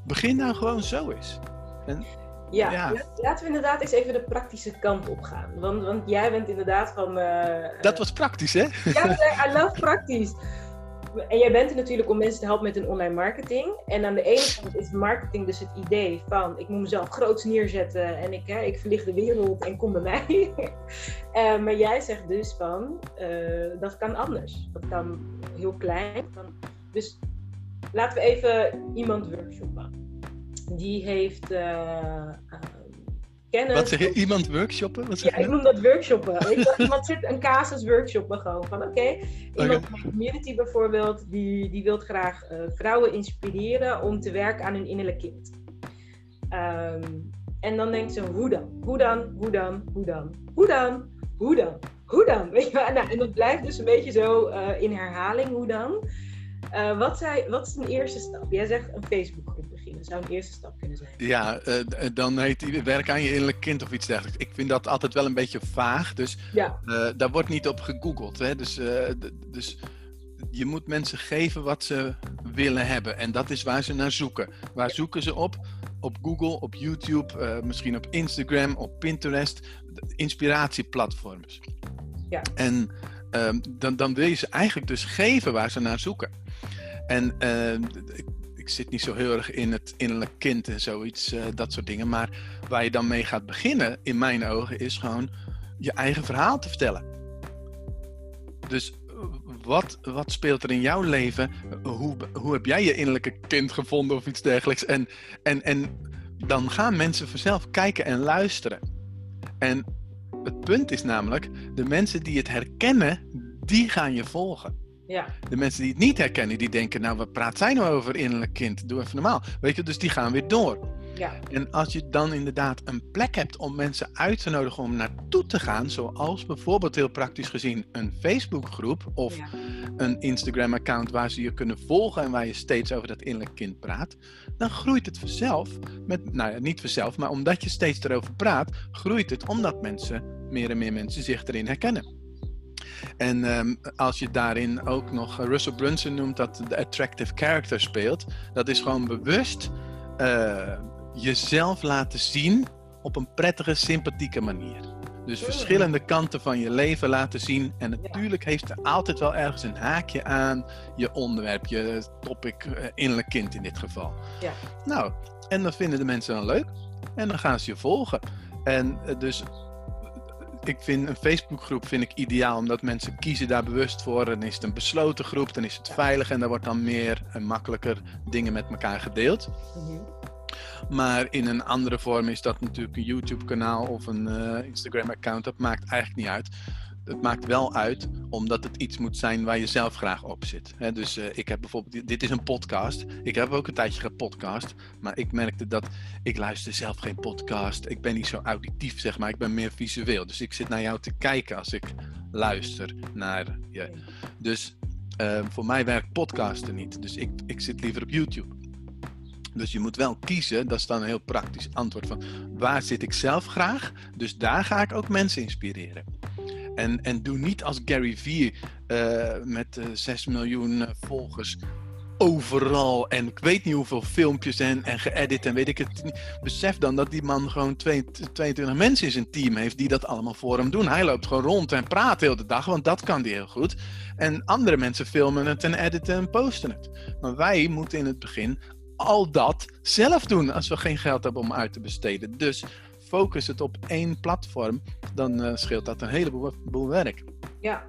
Begin nou gewoon zo eens. En, Ja, Ja. la- laten we inderdaad eens even de praktische kant op gaan. Want, want jij bent inderdaad van... eh, dat was praktisch, hè? Ja, I love praktisch. En jij bent er natuurlijk om mensen te helpen met hun online marketing. En aan de ene kant is marketing dus het idee van... ik moet mezelf groots neerzetten en ik, hè, ik verlicht de wereld en kom bij mij. *laughs* Eh, maar jij zegt dus van, eh, dat kan anders. Dat kan heel klein. Dus laten we even iemand workshoppen. Die heeft eh, Wat zeg je? Iemand workshoppen? Wat zeg Ja, je ik noem dat workshoppen. Weet iemand *laughs* zit een casus workshoppen gewoon van oké, iemand van de community bijvoorbeeld, die, die wil graag eh, vrouwen inspireren om te werken aan hun innerlijk kind. Ehm, en dan denkt ze, hoe dan? Hoe dan? Hoe dan? Hoe dan? Hoe dan? Hoe dan? Hoe dan? *laughs* Weet je wel? Nou, en dat blijft dus een beetje zo eh, in herhaling, hoe dan? Eh, wat, zei, wat is een eerste stap? Jij zegt een Facebookgroep beginnen, zou een eerste stap kunnen zijn. Ja, eh, dan heet die werk aan je innerlijk kind of iets dergelijks. Ik vind dat altijd wel een beetje vaag, dus Ja, eh, daar wordt niet op gegoogeld. Hè? Dus, eh, dus je moet mensen geven wat ze willen hebben. En dat is waar ze naar zoeken. Waar zoeken ze op? Op Google, op YouTube, misschien op Instagram, op Pinterest. Inspiratieplatforms. Ja. En ehm, dan, dan wil je ze eigenlijk dus geven waar ze naar zoeken. En ehm, ik, zit niet zo heel erg in het innerlijk kind en zoiets, eh, dat soort dingen. Maar waar je dan mee gaat beginnen, in mijn ogen, is gewoon je eigen verhaal te vertellen. Dus eh, wat, wat speelt er in jouw leven? Hoe, hoe heb jij je innerlijke kind gevonden of iets dergelijks? En, en, en dan gaan mensen vanzelf kijken en luisteren. En het punt is namelijk, de mensen die het herkennen, die gaan je volgen. Ja, De mensen die het niet herkennen, die denken, nou wat praat zij nou over innerlijk kind? Doe even normaal. Weet je, dus die gaan weer door. ja, En als je dan inderdaad een plek hebt om mensen uit te nodigen om naartoe te gaan, zoals bijvoorbeeld heel praktisch gezien een Facebookgroep of ja. een Instagram-account waar ze je kunnen volgen en waar je steeds over dat innerlijk kind praat, dan groeit het vanzelf. Met, nou ja, niet vanzelf, maar omdat je steeds erover praat, groeit het omdat mensen, meer en meer mensen zich erin herkennen. En ehm, als je daarin ook nog, eh, Russell Brunson noemt dat de attractive character speelt, dat is gewoon bewust eh, jezelf laten zien op een prettige, sympathieke manier. Dus Mm. verschillende kanten van je leven laten zien. En natuurlijk heeft er altijd wel ergens een haakje aan je onderwerp, je topic, eh, innerlijk kind in dit geval. Ja. Nou, en dan vinden de mensen dan leuk. En dan gaan ze je volgen. En dus ik vind een Facebookgroep vind ik ideaal, omdat mensen kiezen daar bewust voor. Dan is het een besloten groep, dan is het veilig en dan wordt dan meer en makkelijker dingen met elkaar gedeeld. Mhm. Maar in een andere vorm is dat natuurlijk een YouTube-kanaal of een eh, Instagram-account. Dat maakt eigenlijk niet uit. Het maakt wel uit omdat het iets moet zijn waar je zelf graag op zit. Dus eh, ik heb bijvoorbeeld, dit is een podcast. Ik heb ook een tijdje gepodcast. Maar ik merkte dat ik luister zelf geen podcast. Ik ben niet zo auditief, zeg maar. Ik ben meer visueel. Dus ik zit naar jou te kijken als ik luister naar je. Dus eh, voor mij werkt podcasten niet. Dus ik, ik zit liever op YouTube. Dus je moet wel kiezen, dat is dan een heel praktisch antwoord van waar zit ik zelf graag? Dus daar ga ik ook mensen inspireren. En, en doe niet als Gary Vee eh, met eh 6 miljoen eh, volgers overal en ik weet niet hoeveel filmpjes en, en geëdit en weet ik het niet. Besef dan dat die man gewoon twee- 22 mensen in zijn team heeft die dat allemaal voor hem doen. Hij loopt gewoon rond en praat heel de dag, want dat kan hij heel goed. En andere mensen filmen het en editen en posten het. Maar wij moeten in het begin al dat zelf doen als we geen geld hebben om uit te besteden. Dus focus het op één platform, dan eh, scheelt dat een heleboel boel werk. Ja.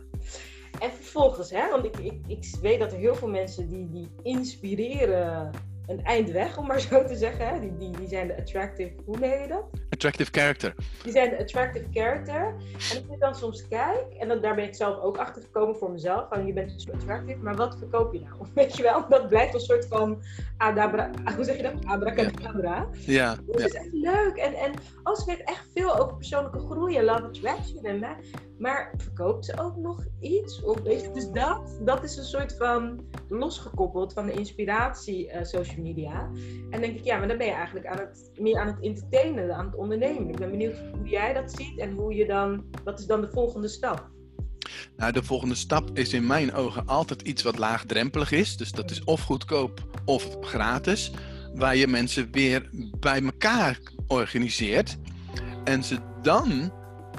En vervolgens, hè, want ik, ik, ik weet dat er heel veel mensen die, die inspireren een eind weg, om maar zo te zeggen. Hè. Die, die, die zijn de attractive, hoe je dat? Attractive character. Die zijn de attractive character. En ik dan soms kijk, en dan, daar ben ik zelf ook achter gekomen voor mezelf. Van je bent zo attractive, maar wat verkoop je nou? *laughs* Weet je wel? Dat blijft een soort van adabra, hoe zeg je dat? Abracadabra. Ja, Dat ja. is echt leuk. En, en als weet echt veel over persoonlijke groei en love attraction. En maar, maar verkoopt ze ook nog iets? Of weet je, dus dat, dat is een soort van losgekoppeld van de inspiratie eh, social media. En denk ik, ja, maar dan ben je eigenlijk aan het, meer aan het entertainen, aan het ondernemen. Ik ben benieuwd hoe jij dat ziet en hoe je dan, wat is dan de volgende stap? Nou, de volgende stap is in mijn ogen altijd iets wat laagdrempelig is. Dus dat is of goedkoop of gratis. Waar je mensen weer bij elkaar organiseert. En ze dan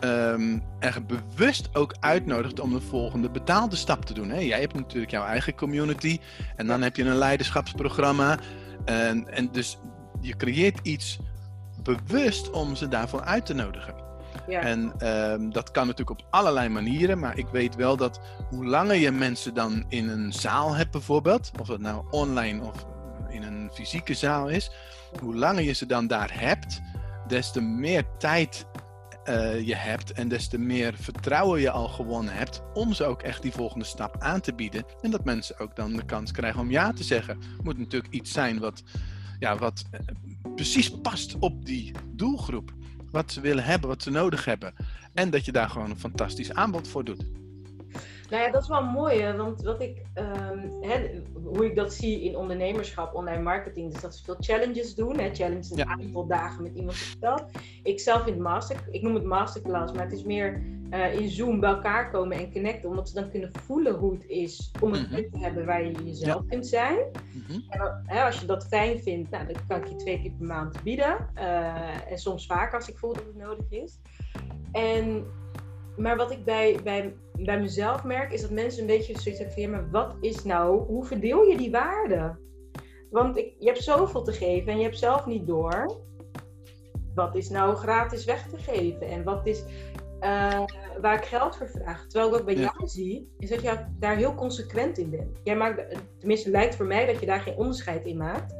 um, er bewust ook uitnodigt om de volgende betaalde stap te doen. Hè? Jij hebt natuurlijk jouw eigen community. En dan heb je een leiderschapsprogramma. En, en dus je creëert iets bewust om ze daarvoor uit te nodigen. Ja. En um, dat kan natuurlijk op allerlei manieren, maar ik weet wel dat hoe langer je mensen dan in een zaal hebt bijvoorbeeld, of het nou online of in een fysieke zaal is, hoe langer je ze dan daar hebt, des te meer tijd uh, je hebt en des te meer vertrouwen je al gewonnen hebt om ze ook echt die volgende stap aan te bieden. En dat mensen ook dan de kans krijgen om ja te zeggen. Moet natuurlijk iets zijn wat, ja, wat uh, precies past op die doelgroep wat ze willen hebben, wat ze nodig hebben. En dat je daar gewoon een fantastisch aanbod voor doet. Nou ja, dat is wel mooi, want wat ik, um, hoe ik dat zie in ondernemerschap, online marketing, is dat ze veel challenges doen. Hè? Challenge een aantal dagen met iemand stad. Ik zelf in het master, ik noem het masterclass, maar het is meer uh, in Zoom bij elkaar komen en connecten, omdat ze dan kunnen voelen hoe het is om een mm te hebben waar je jezelf kunt zijn. Mhm. En hè, als je dat fijn vindt, nou, dan kan ik je twee keer per maand bieden. Uh, en soms vaker als ik voel dat het nodig is. En maar wat ik bij, bij, bij mezelf merk, is dat mensen een beetje zoiets hebben van, ja, maar wat is nou, hoe verdeel je die waarde? Want ik, je hebt zoveel te geven en je hebt zelf niet door. Wat is nou gratis weg te geven? En wat is uh, waar ik geld voor vraag? Terwijl ik ook bij jou zie, is dat je daar heel consequent in bent. Jij maakt, tenminste lijkt voor mij dat je daar geen onderscheid in maakt.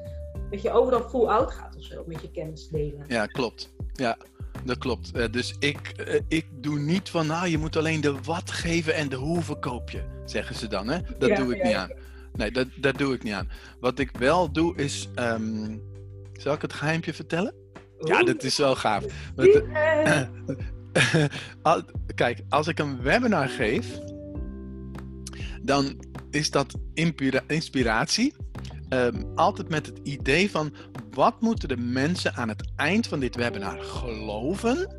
Dat je overal full out gaat of zo met je kennis delen. Ja, klopt. Ja, dat klopt. Uh, dus ik, uh, ik doe niet van, nou, je moet alleen de wat geven en de hoe verkoop je, zeggen ze dan. Hè? Dat ja, doe ik ja. niet aan. Nee, dat, dat doe ik niet aan. Wat ik wel doe is, um, zal ik het geheimpje vertellen? Oeh. Ja, dat is wel gaaf. Want, uh, *coughs* kijk, als ik een webinar geef, dan is dat inspiratie. Um, altijd met het idee van wat moeten de mensen aan het eind van dit webinar geloven,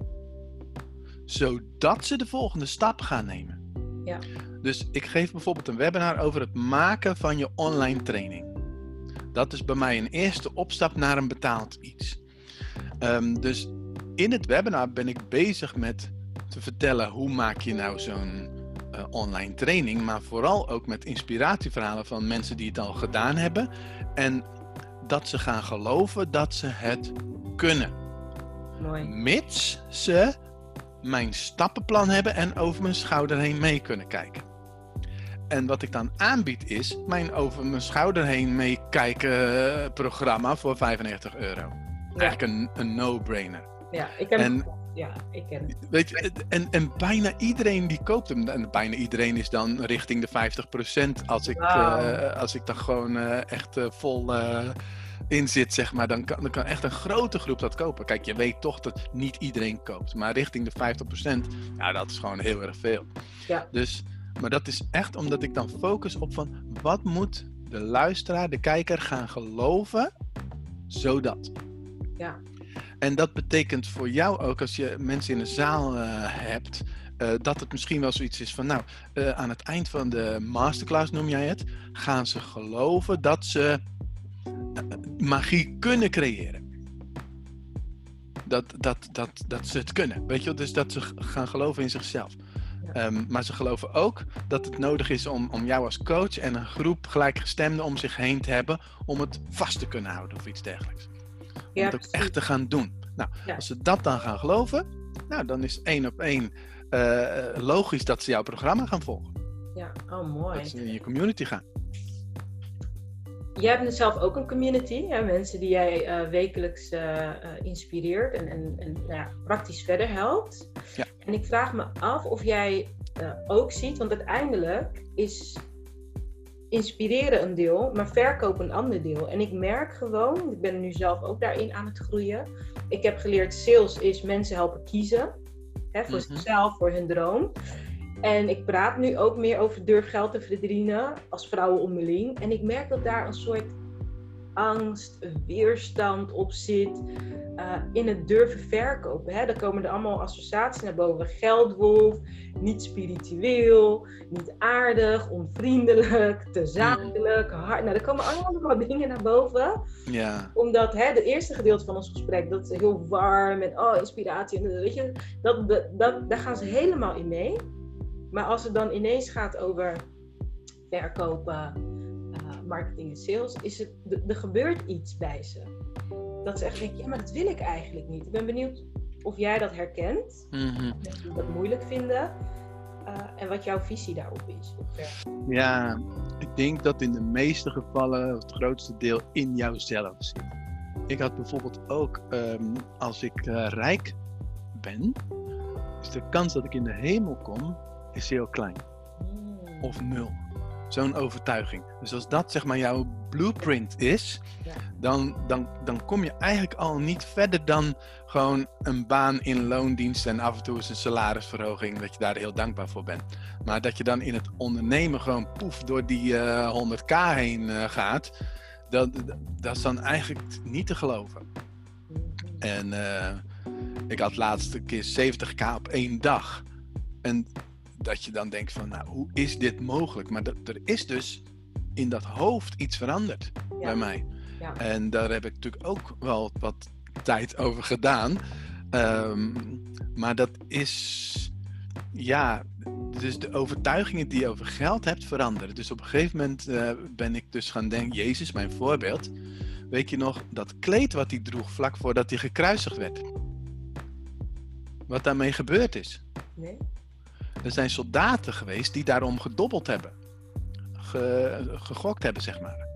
zodat ze de volgende stap gaan nemen. Ja. Dus ik geef bijvoorbeeld een webinar over het maken van je online training. Dat is bij mij een eerste opstap naar een betaald iets. Um, dus in het webinar ben ik bezig met te vertellen hoe maak je nou zo'n uh, online training, maar vooral ook met inspiratieverhalen van mensen die het al gedaan hebben en dat ze gaan geloven dat ze het kunnen. Mooi. Mits ze mijn stappenplan hebben en over mijn schouder heen mee kunnen kijken. En wat ik dan aanbied is mijn over mijn schouder heen meekijken eh, programma voor 95 euro. Ja. Eigenlijk een, een no-brainer. Ja, ik heb en, ja, ik ken het. Weet je, en, en bijna iedereen die koopt hem. En bijna iedereen is dan richting de 50% als ik, wow. uh, als ik dan gewoon uh, echt uh, vol in zit, zeg maar. Dan kan, dan kan echt een grote groep dat kopen. Kijk, je weet toch dat niet iedereen koopt. Maar richting de 50%, ja, dat is gewoon heel erg veel. Ja. Dus, maar dat is echt omdat ik dan focus op van wat moet de luisteraar, de kijker gaan geloven, zodat. Ja. En dat betekent voor jou ook, als je mensen in een zaal uh, hebt, uh, dat het misschien wel zoiets is van, nou, uh, aan het eind van de masterclass noem jij het, gaan ze geloven dat ze magie kunnen creëren. Dat, dat, dat, dat ze het kunnen, weet je Dus dat ze gaan geloven in zichzelf. Ja. Um, maar ze geloven ook dat het nodig is om, om jou als coach en een groep gelijkgestemden om zich heen te hebben om het vast te kunnen houden of iets dergelijks ja, het ook echt te gaan doen. Nou, ja. als ze dat dan gaan geloven, nou, dan is één op één uh, logisch dat ze jouw programma gaan volgen. Ja, oh mooi. Dat ze in je community gaan. Jij hebt zelf ook een community, hè? mensen die jij uh, wekelijks uh, inspireert en, en, en nou ja, praktisch verder helpt. Ja. En ik vraag me af of jij ook ziet, want uiteindelijk is inspireren een deel, maar verkopen een ander deel. En ik merk gewoon, ik ben nu zelf ook daarin aan het groeien. Ik heb geleerd, sales is mensen helpen kiezen. Hè, voor mm-hmm. zichzelf, voor hun droom. En ik praat nu ook meer over durf geld te verdienen als vrouwen onderling. En ik merk dat daar een soort angst, weerstand op zit uh, in het durven verkopen. Hè? Dan komen er allemaal associaties naar boven. Geldwolf, niet spiritueel, niet aardig, onvriendelijk, te zakelijk, hard. Nou, er komen allemaal dingen naar boven. Ja. Omdat hè, het eerste gedeelte van ons gesprek, dat is heel warm en oh, inspiratie. En, weet je, dat, dat, dat, daar gaan ze helemaal in mee. Maar als het dan ineens gaat over verkopen, marketing en sales, is het, er gebeurt iets bij ze. Dat ze echt denken, ja, maar dat wil ik eigenlijk niet. Ik ben benieuwd of jij dat herkent, dat je dat moeilijk vinden. uh, en wat jouw visie daarop is. Ja, ik denk dat in de meeste gevallen het grootste deel in jouzelf zit. Ik had bijvoorbeeld ook, ehm, als ik eh, rijk ben, is de kans dat ik in de hemel kom, is heel klein. Hmm. Of nul. Zo'n overtuiging. Dus als dat zeg maar jouw blueprint is, Ja. dan, dan, dan kom je eigenlijk al niet verder dan gewoon een baan in loondienst en af en toe eens een salarisverhoging, dat je daar heel dankbaar voor bent. Maar dat je dan in het ondernemen gewoon poef door die eh, 100k heen eh, gaat, dat, dat is dan eigenlijk niet te geloven. En eh, ik had laatst een keer 70k op één dag. En dat je dan denkt van, nou, hoe is dit mogelijk? Maar dat, er is dus in dat hoofd iets veranderd Ja. bij mij. Ja. En daar heb ik natuurlijk ook wel wat tijd over gedaan. Ehm, maar dat is, ja, dus de overtuigingen die je over geld hebt veranderen. Dus op een gegeven moment eh, ben ik dus gaan denken, Jezus, mijn voorbeeld. Weet je nog, dat kleed wat hij droeg vlak voordat hij gekruisigd werd. Wat daarmee gebeurd is. Nee? Er zijn soldaten geweest die daarom gedobbeld hebben. Ge- gegokt hebben, zeg maar.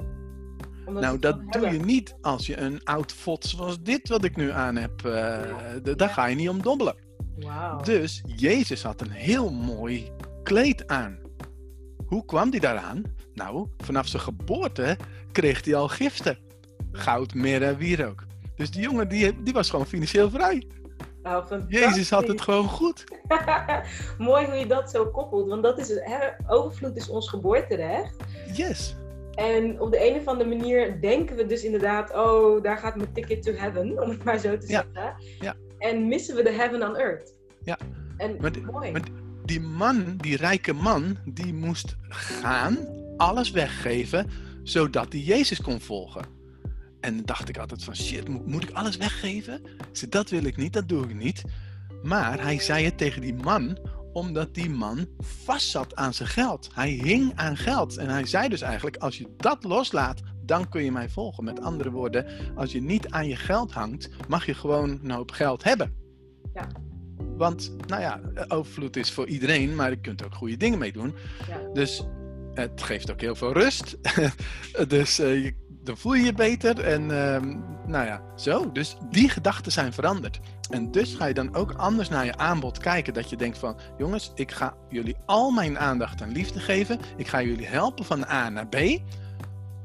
Omdat Nou, dat doe je niet als je een oud fot zoals dit wat ik nu aan heb. eh, daar ga je niet om dobbelen. Dus Jezus had een heel mooi kleed aan. Hoe kwam hij daaraan? Nou, vanaf zijn geboorte kreeg hij al giften. Goud, mirre en wierook. Dus die jongen die, die was gewoon financieel vrij. Oh, Jezus had het gewoon goed. *laughs* Mooi hoe je dat zo koppelt. Want dat is hè, overvloed is ons geboorterecht. Yes. En op de een of andere manier denken we dus inderdaad, oh, daar gaat mijn ticket to heaven, *laughs* om het maar zo te Ja. zeggen. Ja. En missen we de heaven on earth. Ja. En Maar die- mooi. maar Die man, die rijke man, die moest gaan, alles weggeven, zodat hij Jezus kon volgen. En dan dacht ik altijd van shit, moet, moet ik alles weggeven? Dat wil ik niet, dat doe ik niet. Maar hij zei het tegen die man, omdat die man vast zat aan zijn geld. Hij hing aan geld. En hij zei dus eigenlijk, als je dat loslaat, dan kun je mij volgen. Met andere woorden, als je niet aan je geld hangt, mag je gewoon een hoop geld hebben. Ja. Want, nou ja, overvloed is voor iedereen, maar je kunt er ook goede dingen mee doen. Ja. Dus het geeft ook heel veel rust. *laughs* dus eh, je, dan voel je je beter. En ehm, nou ja, zo. Dus die gedachten zijn veranderd. En dus ga je dan ook anders naar je aanbod kijken. Dat je denkt van, jongens, ik ga jullie al mijn aandacht en liefde geven. Ik ga jullie helpen van A naar B.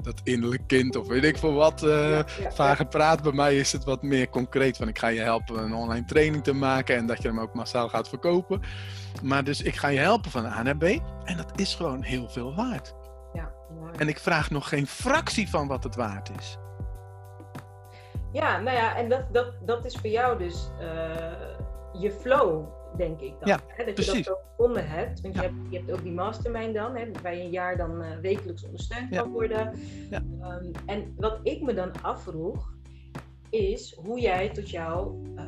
Dat innerlijk kind of weet ik veel wat. eh, Ja, ja, Vage praat. Bij mij is het wat meer concreet. Van ik ga je helpen een online training te maken. En dat je hem ook massaal gaat verkopen. Maar dus ik ga je helpen van A naar B. En dat is gewoon heel veel waard. En ik vraag nog geen fractie van wat het waard is. Ja, nou ja, en dat, dat, dat is voor jou dus eh, je flow, denk ik dan. Ja, hè? Dat precies. je dat zo gevonden hebt. Want Ja. je, hebt, je hebt ook die mastermind dan, hè, waar je een jaar dan eh, wekelijks ondersteund Ja. kan worden. Ja. Ehm, en wat ik me dan afvroeg, is hoe jij tot jouw eh,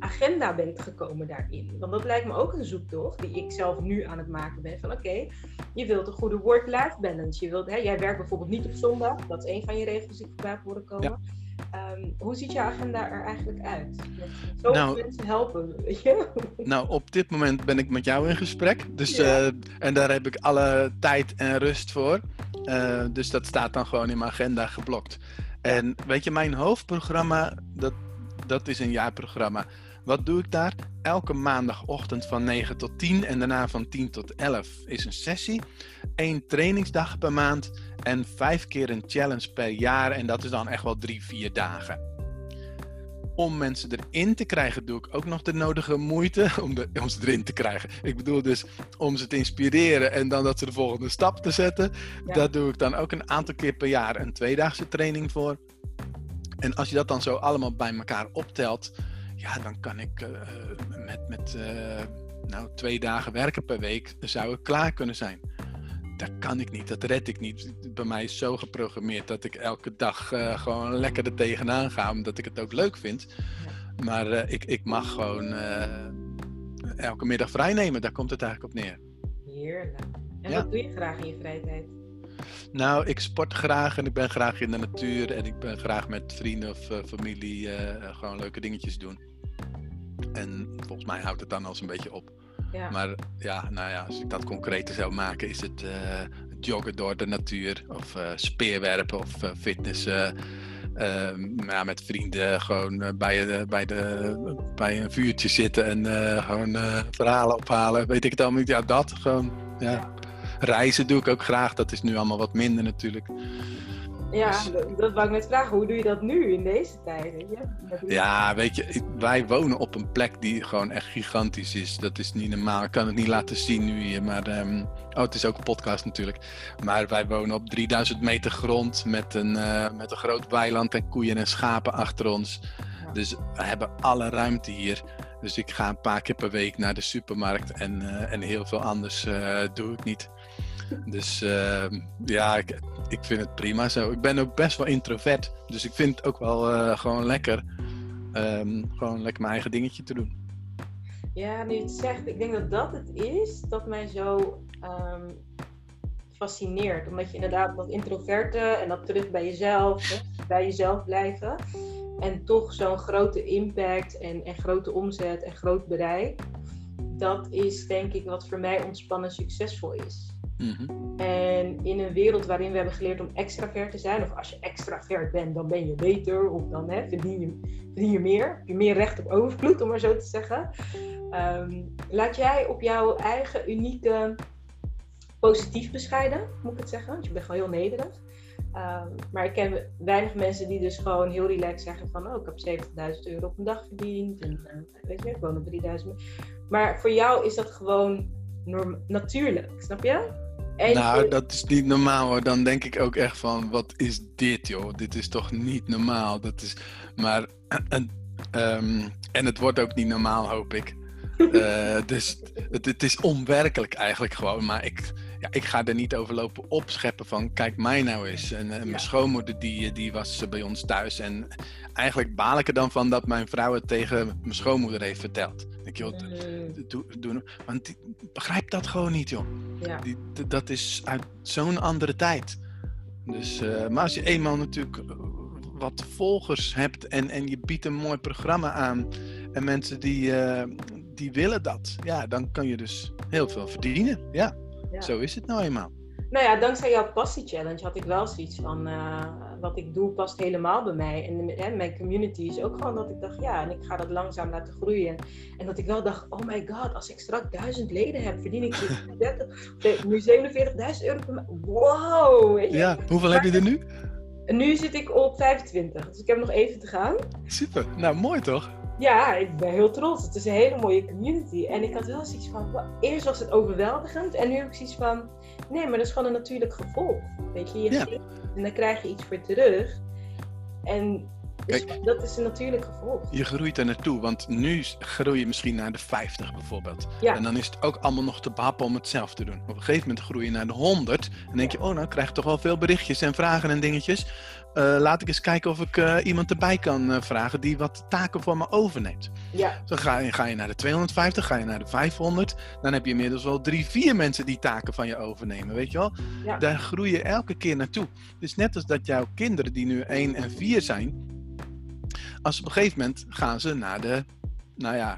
agenda bent gekomen daarin. Want dat lijkt me ook een zoektocht die ik zelf nu aan het maken ben. Van oké, je wilt een goede work-life balance. Je wilt, hè, jij werkt bijvoorbeeld niet op zondag. Dat is een van je regels die ik voorbij horen komen. Ehm, hoe ziet jouw agenda er eigenlijk uit? Zoveel Nou- mensen helpen, weet je? *laughs* Nou, op dit moment ben ik met jou in gesprek. Dus, Ja. eh, en daar heb ik alle tijd en rust voor. Eh, dus dat staat dan gewoon in mijn agenda geblokt. En weet je, mijn hoofdprogramma, dat, dat is een jaarprogramma. Wat doe ik daar? Elke maandagochtend van 9 tot 10 en daarna van 10 tot 11 is een sessie. Eén trainingsdag per maand en vijf keer een challenge per jaar. En dat is dan echt wel drie, vier dagen. om mensen erin te krijgen, doe ik ook nog de nodige moeite *laughs* om, de, om ze erin te krijgen. Ik bedoel dus om ze te inspireren en dan dat ze de volgende stap te zetten. Ja. Daar doe ik dan ook een aantal keer per jaar een tweedaagse training voor. En als je dat dan zo allemaal bij elkaar optelt, ja, dan kan ik eh, met, met eh, nou, twee dagen werken per week, dan zou ik klaar kunnen zijn. Dat kan ik niet, dat red ik niet. Bij mij is zo geprogrammeerd dat ik elke dag eh, gewoon lekker er tegenaan ga, omdat ik het ook leuk vind. Maar ik, ik mag gewoon elke middag vrij nemen, daar komt het eigenlijk op neer. Heerlijk. En Ja. wat doe je graag in je vrije tijd? Nou, ik sport graag en ik ben graag in de natuur en ik ben graag met vrienden of familie gewoon leuke dingetjes doen. En volgens mij houdt het dan al eens een beetje op. Ja. Maar ja, nou ja, als ik dat concreter zou maken, is het eh, joggen door de natuur of eh, speerwerpen of eh, fitnessen. Ehm, ja, met vrienden gewoon bij, bij, de, bij een vuurtje zitten en gewoon verhalen ophalen. Weet ik het allemaal niet. Ja, dat gewoon. Ja. Reizen doe ik ook graag. Dat is nu allemaal wat minder natuurlijk. Ja, Dus- dat, wou ik net vragen. Hoe doe je dat nu in deze tijden? Ja, weet je, wij wonen op een plek die gewoon echt gigantisch is. Dat is niet normaal. Ik kan het niet laten zien nu hier, maar... ehm, oh, het is ook een podcast natuurlijk. Maar wij wonen op 3000 meter grond met een, eh, met een groot weiland en koeien en schapen achter ons. Ja. Dus we hebben alle ruimte hier. Dus ik ga een paar keer per week naar de supermarkt en, eh, en heel veel anders eh, doe ik niet. Dus ehm, ja, ik, ik vind het prima zo. Ik ben ook best wel introvert. Dus ik vind het ook wel eh, gewoon lekker. ehm, gewoon lekker mijn eigen dingetje te doen. Ja, nu je het zegt, ik denk dat dat het is dat mij zo ehm, fascineert. Omdat je inderdaad dat introverte en dat terug bij jezelf, hè, bij jezelf blijven. En toch zo'n grote impact en, en grote omzet en groot bereik. Dat is denk ik wat voor mij ontspannen succesvol is. Mhm. En in een wereld waarin we hebben geleerd om extravert te zijn, of als je extravert bent, dan ben je beter, of dan hè, verdien, je, verdien je meer. Je meer recht op overvloed, om maar zo te zeggen. Ehm, laat jij op jouw eigen unieke positief bescheiden, moet ik het zeggen, want je bent gewoon heel nederig. Ehm, maar ik ken weinig mensen die dus gewoon heel relaxed zeggen van, oh, ik heb 70.000 euro op een dag verdiend. En eh, weet je, ik woon op 3000. Maar voor jou is dat gewoon natuurlijk, snap je? En Nou, dat is niet normaal hoor. Dan denk ik ook echt van, wat is dit joh? Dit is toch niet normaal? Dat is, maar, *clears throat* en, ehm, en het wordt ook niet normaal, hoop ik. *laughs* Eh, dus het, het is onwerkelijk eigenlijk gewoon. Maar ik, ja, ik ga er niet over lopen opscheppen van, kijk mij nou eens. En eh, mijn Ja. schoonmoeder die, die was eh, bij ons thuis. En eigenlijk baal ik er dan van dat mijn vrouw het tegen mijn schoonmoeder heeft verteld. Ik joh, Mm, doe, doe, want die begrijpt dat gewoon niet joh. ja. Die, dat is uit zo'n andere tijd. Dus, eh, maar als je eenmaal natuurlijk eh, wat volgers hebt en, en je biedt een mooi programma aan en mensen die, eh, die willen dat, ja, dan kan je dus heel veel verdienen. Ja, Ja. zo is het nou eenmaal. Nou ja, dankzij jouw passie challenge had ik wel zoiets van eh, wat ik doe past helemaal bij mij. En hè, mijn community is ook gewoon dat ik dacht, ja, en ik ga dat langzaam laten groeien. En dat ik wel dacht, oh my god, als ik straks duizend leden heb, verdien ik dus 30, nee, nu 47.000 euro per maand. Wow! Weet je? Ja, hoeveel heb je er nu? Nu zit ik op 25, dus ik heb nog even te gaan. Super, nou mooi toch? Ja, ik ben heel trots. Het is een hele mooie community. En ik had wel zoiets van, eerst was het overweldigend. En nu heb ik zoiets van, nee, maar dat is gewoon een natuurlijk gevolg. Weet je, je Ja. geeft en dan krijg je iets voor terug. En dus dat is een natuurlijk gevolg. Je groeit er naartoe, want nu groei je misschien naar de 50 bijvoorbeeld. Ja. En dan is het ook allemaal nog te behappen om het zelf te doen. Op een gegeven moment groei je naar de 100. En denk je, oh, nou krijg ik toch wel veel berichtjes en vragen en dingetjes. Eh, laat ik eens kijken of ik eh, iemand erbij kan eh, vragen die wat taken voor me overneemt. Ja, Dan ga je, ga je naar de 250, ga je naar de 500. Dan heb je inmiddels wel drie, vier mensen die taken van je overnemen, weet je wel? Ja. Daar groei je elke keer naartoe. Dus net als dat jouw kinderen die nu 1 en 4 zijn, als op een gegeven moment gaan ze naar de, nou ja,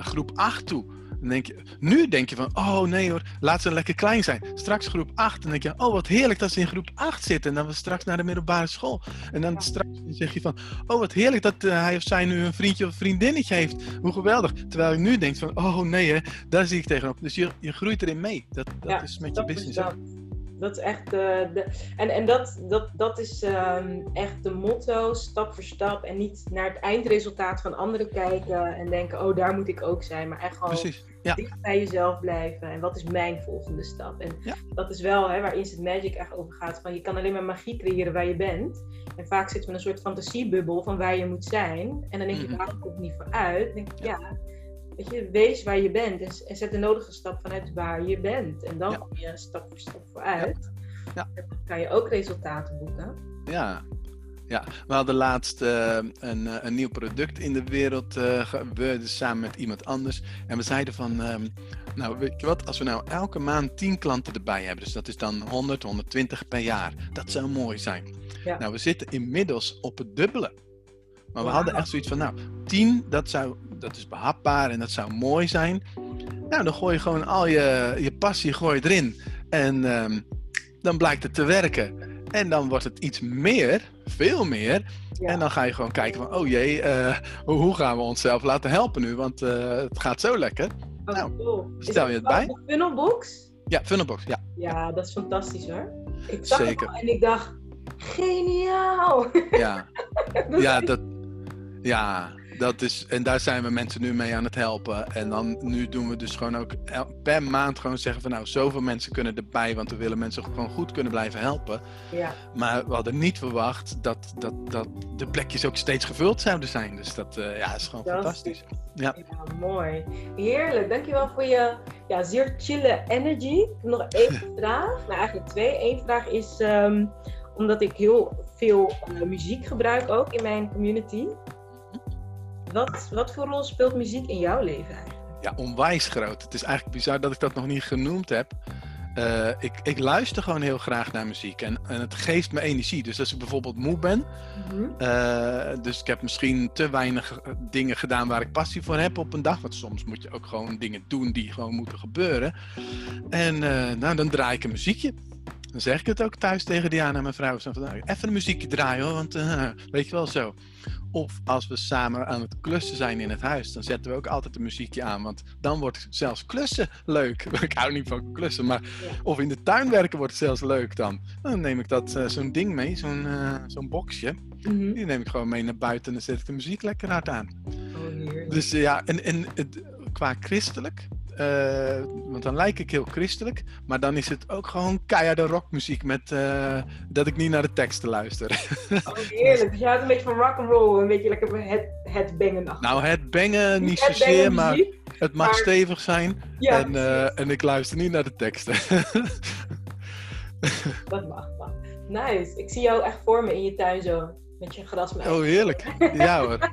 groep 8 toe. Dan denk je, nu denk je van, oh nee hoor, laat ze lekker klein zijn. Straks groep 8, dan denk je, oh wat heerlijk dat ze in groep 8 zitten. En dan we straks naar de middelbare school. En dan straks zeg je van, oh wat heerlijk dat eh, hij of zij nu een vriendje of vriendinnetje heeft. Hoe geweldig. Terwijl je nu denkt van, oh nee hè, daar zie ik tegenop. Dus je, je groeit erin mee. Dat, dat Ja, is met je dat business dat. is echt de. de en en dat, dat, dat is ehm, echt de motto, stap voor stap. En niet naar het eindresultaat van anderen kijken en denken: oh, daar moet ik ook zijn. Maar echt gewoon Precies. Ja. dicht bij jezelf blijven. En wat is mijn volgende stap? En Ja. dat is wel hè, waar Instant Magic echt over gaat. Van je kan alleen maar magie creëren waar je bent. En vaak zitten we in een soort fantasiebubbel van waar je moet zijn. En dan denk je, Mhm. waarom kom ik niet vooruit? Dan denk ik, ja. Weet je, wees waar je bent en, en zet de nodige stap vanuit waar je bent. En dan kom je stap voor stap vooruit. Dan kan je ook resultaten boeken. Ja. Ja, we hadden laatst eh, een, eh, een nieuw product in de wereld gebeurd samen met iemand anders. En we zeiden van, ehm, nou weet je wat, als we nou elke maand 10 klanten erbij hebben, dus dat is dan 100, 120 per jaar. Dat zou mooi zijn. Ja. Nou, we zitten inmiddels op het dubbele. Maar we hadden echt zoiets van, nou, 10, dat, zou, dat is behapbaar en dat zou mooi zijn. Nou, dan gooi je gewoon al je, je passie gooi je erin. En ehm, dan blijkt het te werken. En dan wordt het iets meer, veel meer. Ja. En dan ga je gewoon kijken van, oh jee, eh, hoe, gaan we onszelf laten helpen nu? Want eh, het gaat zo lekker. Oh, nou, cool. Stel je het bij? Funnelbox? Ja, Funnelbox, ja. Ja, dat is fantastisch hoor. Ik zag Zeker. en ik dacht, geniaal! Ja, *laughs* Dat ja, dat, ja, dat is, en daar zijn we mensen nu mee aan het helpen. En dan, nu doen we dus gewoon ook per maand gewoon zeggen van, nou, zoveel mensen kunnen erbij, want we willen mensen gewoon goed kunnen blijven helpen. ja. Maar we hadden niet verwacht dat, dat, dat de plekjes ook steeds gevuld zouden zijn. Dus dat eh, ja, is gewoon Fantastisch. Ja. Ja, mooi. Heerlijk. Dankjewel voor je ja, zeer chille energy. Ik heb nog één *laughs* vraag. Nou, eigenlijk twee. Eén vraag is ehm, omdat ik heel veel eh, muziek gebruik ook in mijn community. Wat, wat voor rol speelt muziek in jouw leven eigenlijk? Ja, onwijs groot. Het is eigenlijk bizar dat ik dat nog niet genoemd heb. Eh, ik, ik luister gewoon heel graag naar muziek en, en het geeft me energie. Dus als ik bijvoorbeeld moe ben, eh, dus ik heb misschien te weinig eh, dingen gedaan waar ik passie voor heb op een dag. Want soms moet je ook gewoon dingen doen die gewoon moeten gebeuren. En nou, dan draai ik een muziekje. Dan zeg ik het ook thuis tegen Diana, mijn vrouw. Zo van, nou, even een muziekje draaien hoor, want eh, weet je wel zo. Of als we samen aan het klussen zijn in het huis, dan zetten we ook altijd een muziekje aan. Want dan wordt zelfs klussen leuk. *laughs* Ik hou niet van klussen, maar of in de tuin werken wordt het zelfs leuk dan. Dan neem ik dat, eh, zo'n ding mee, zo'n eh, zo'n boxje. Mhm. Die neem ik gewoon mee naar buiten en dan zet ik de muziek lekker hard aan. Oh. Dus ja, en, en het, qua christelijk, eh, want dan lijk ik heel christelijk, maar dan is het ook gewoon keiharde rockmuziek met eh, dat ik niet naar de teksten luister. Oh, heerlijk. Dus je houdt een beetje van rock'n'roll, een beetje lekker het, het bangen achter. nou, het bengen niet het zozeer, maar muziek. het mag maar- stevig zijn Ja, en, eh, en ik luister niet naar de teksten. dat mag, mag. Nice. Ik zie jou echt voor me in je tuin zo. Met je grasmeid. oh, heerlijk. Ja hoor. *laughs*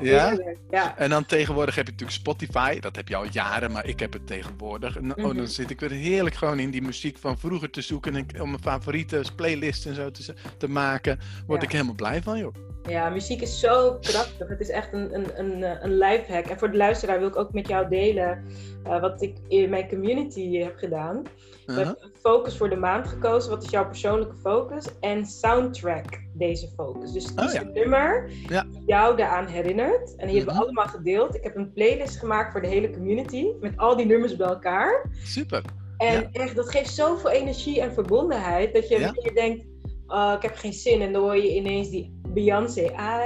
Ja? Ja. En dan tegenwoordig heb je natuurlijk Spotify. Dat heb je al jaren, maar ik heb het tegenwoordig. En, oh, Mhm. dan zit ik weer heerlijk gewoon in die muziek van vroeger te zoeken. En om mijn favoriete playlist en zo te, te maken. Word Ja. ik helemaal blij van, joh. Ja, muziek is zo krachtig. Het is echt een, een, een, eh, een lifehack. En voor de luisteraar wil ik ook met jou delen eh, wat ik in mijn community heb gedaan. We Uh-huh. hebben een focus voor de maand gekozen. Wat is jouw persoonlijke focus? En soundtrack deze focus. Dus kies Oh, ja. een nummer Ja. die jou daaraan herinnert. En die hebben we Mhm. allemaal gedeeld. Ik heb een playlist gemaakt voor de hele community. Met al die nummers bij elkaar. Super. En Ja. echt, dat geeft zoveel energie en verbondenheid. Dat je denkt, oh, ik heb geen zin. En dan hoor je ineens die Beyoncé,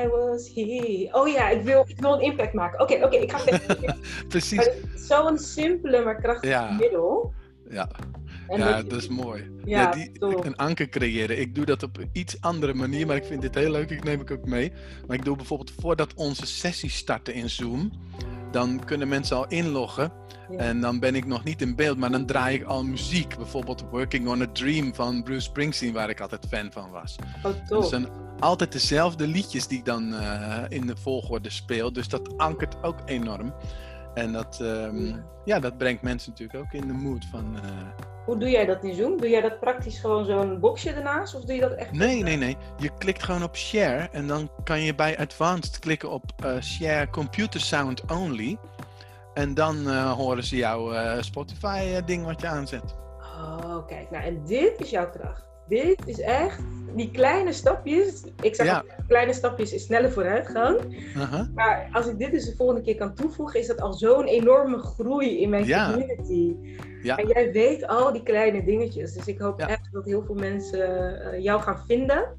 I was here. Oh ja, ik wil, ik wil een impact maken. Oké, oké, ik ga *laughs* Maar Precies. Zo'n simpele, maar krachtige Ja. middel. Ja, En ja dat- dat is mooi. Ja, Ja, die, een anker creëren. Ik doe dat op een iets andere manier, maar ik vind dit heel leuk. Ik neem ik ook mee. Maar ik doe bijvoorbeeld voordat onze sessies starten in Zoom, dan kunnen mensen al inloggen. Ja. En dan ben ik nog niet in beeld, maar dan draai ik al muziek. Bijvoorbeeld Working on a Dream van Bruce Springsteen, waar ik altijd fan van was. Oh, tof. Altijd dezelfde liedjes die ik dan eh, in de volgorde speel. Dus dat ankert ook enorm. En dat, ehm, ja, dat brengt mensen natuurlijk ook in de mood van... eh, Hoe doe jij dat in Zoom? Doe jij dat praktisch gewoon zo'n boxje ernaast? Of doe je dat echt? Nee, nee, nee. Je klikt gewoon op share en dan kan je bij advanced klikken op eh, share computer sound only. En dan eh, horen ze jouw eh, Spotify eh, ding wat je aanzet. Oh, kijk. Nou, en dit is jouw kracht. Dit is echt die kleine stapjes. Ik zeg Ja. kleine stapjes is snelle vooruitgang. Aha. Maar als ik dit dus de volgende keer kan toevoegen, is dat al zo'n enorme groei in mijn Ja. community. Ja. En jij weet al die kleine dingetjes. Dus ik hoop echt dat heel veel mensen eh, jou gaan vinden.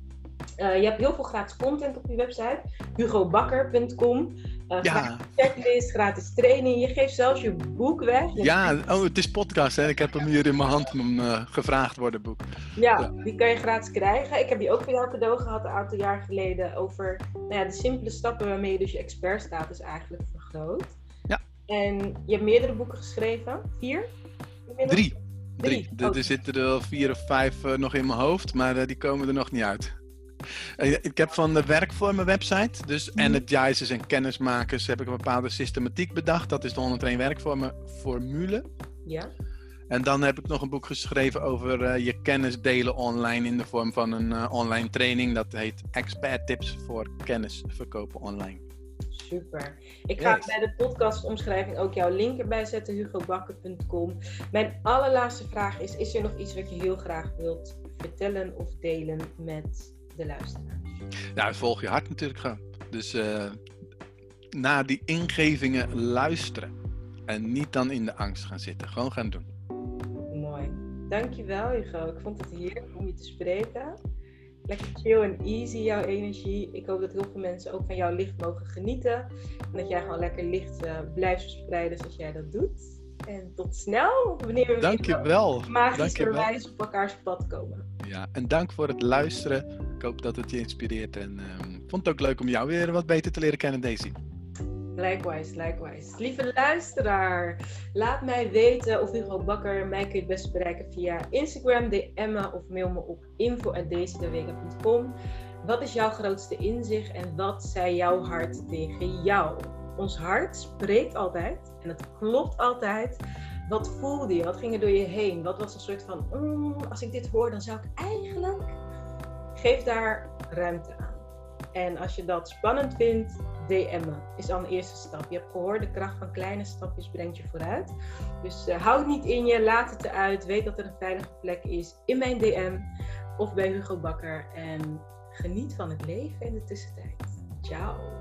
Eh, je hebt heel veel gratis content op je website. hugobakker.com. Eh, Ja. Checklist, gratis training. Je geeft zelfs je boek weg. Je- ja, oh, het is podcast, hè? Ik heb hem hier in mijn hand, mijn eh, gevraagd worden boek. Ja, Ja. die kan je gratis krijgen. Ik heb die ook voor jou cadeau gehad een aantal jaar geleden over nou ja, de simpele stappen waarmee je dus je expertstatus eigenlijk vergroot. Ja. En je hebt meerdere boeken geschreven. Vier? inmiddels? Drie. Drie. Drie, Er- oh. Er zitten er wel vier of vijf eh, nog in mijn hoofd, maar die komen er nog niet uit. Eh, ik heb van de werk voor mijn website, dus Mhm. energizers en kennismakers, heb ik een bepaalde systematiek bedacht. Dat is de 101 werkvormen formule. Ja. En dan heb ik nog een boek geschreven over eh, je kennis delen online in de vorm van een eh, online training. Dat heet Expert Tips voor kennis verkopen online. Super. Ik ga Yes. bij de podcastomschrijving ook jouw link erbij zetten, hugobakker.com. Mijn allerlaatste vraag is, is er nog iets wat je heel graag wilt vertellen of delen met de luisteraars? Nou, volg je hart natuurlijk gewoon. Dus eh naar die ingevingen luisteren. En niet dan in de angst gaan zitten. Gewoon gaan doen. Mooi. Dankjewel Hugo. Ik vond het heerlijk om je te spreken. Lekker chill en easy jouw energie. Ik hoop dat heel veel mensen ook van jouw licht mogen genieten. En dat jij gewoon lekker licht eh, blijft verspreiden zoals jij dat doet. En tot snel, wanneer we weer magischerwijs Dankjewel. op elkaars pad komen. Ja, en dank voor het luisteren. Ik hoop dat het je inspireert. En ehm, vond het ook leuk om jou weer wat beter te leren kennen, Daisy. Likewise, likewise. Lieve luisteraar, laat mij weten of Hugo Bakker mij kun je het best bereiken via Instagram, DM of mail me op info.daisydewega.com. Wat is jouw grootste inzicht en wat zei jouw hart tegen jou? Ons hart spreekt altijd en het klopt altijd. Wat voelde je? Wat ging er door je heen? Wat was een soort van, "Mm, als ik dit hoor, dan zou ik eigenlijk... Geef daar ruimte aan. En als je dat spannend vindt, DM me. Is al een eerste stap. Je hebt gehoord, de kracht van kleine stapjes brengt je vooruit. Dus eh, hou het niet in je, laat het eruit. Weet dat er een veilige plek is in mijn DM of bij Hugo Bakker. En geniet van het leven in de tussentijd. Ciao.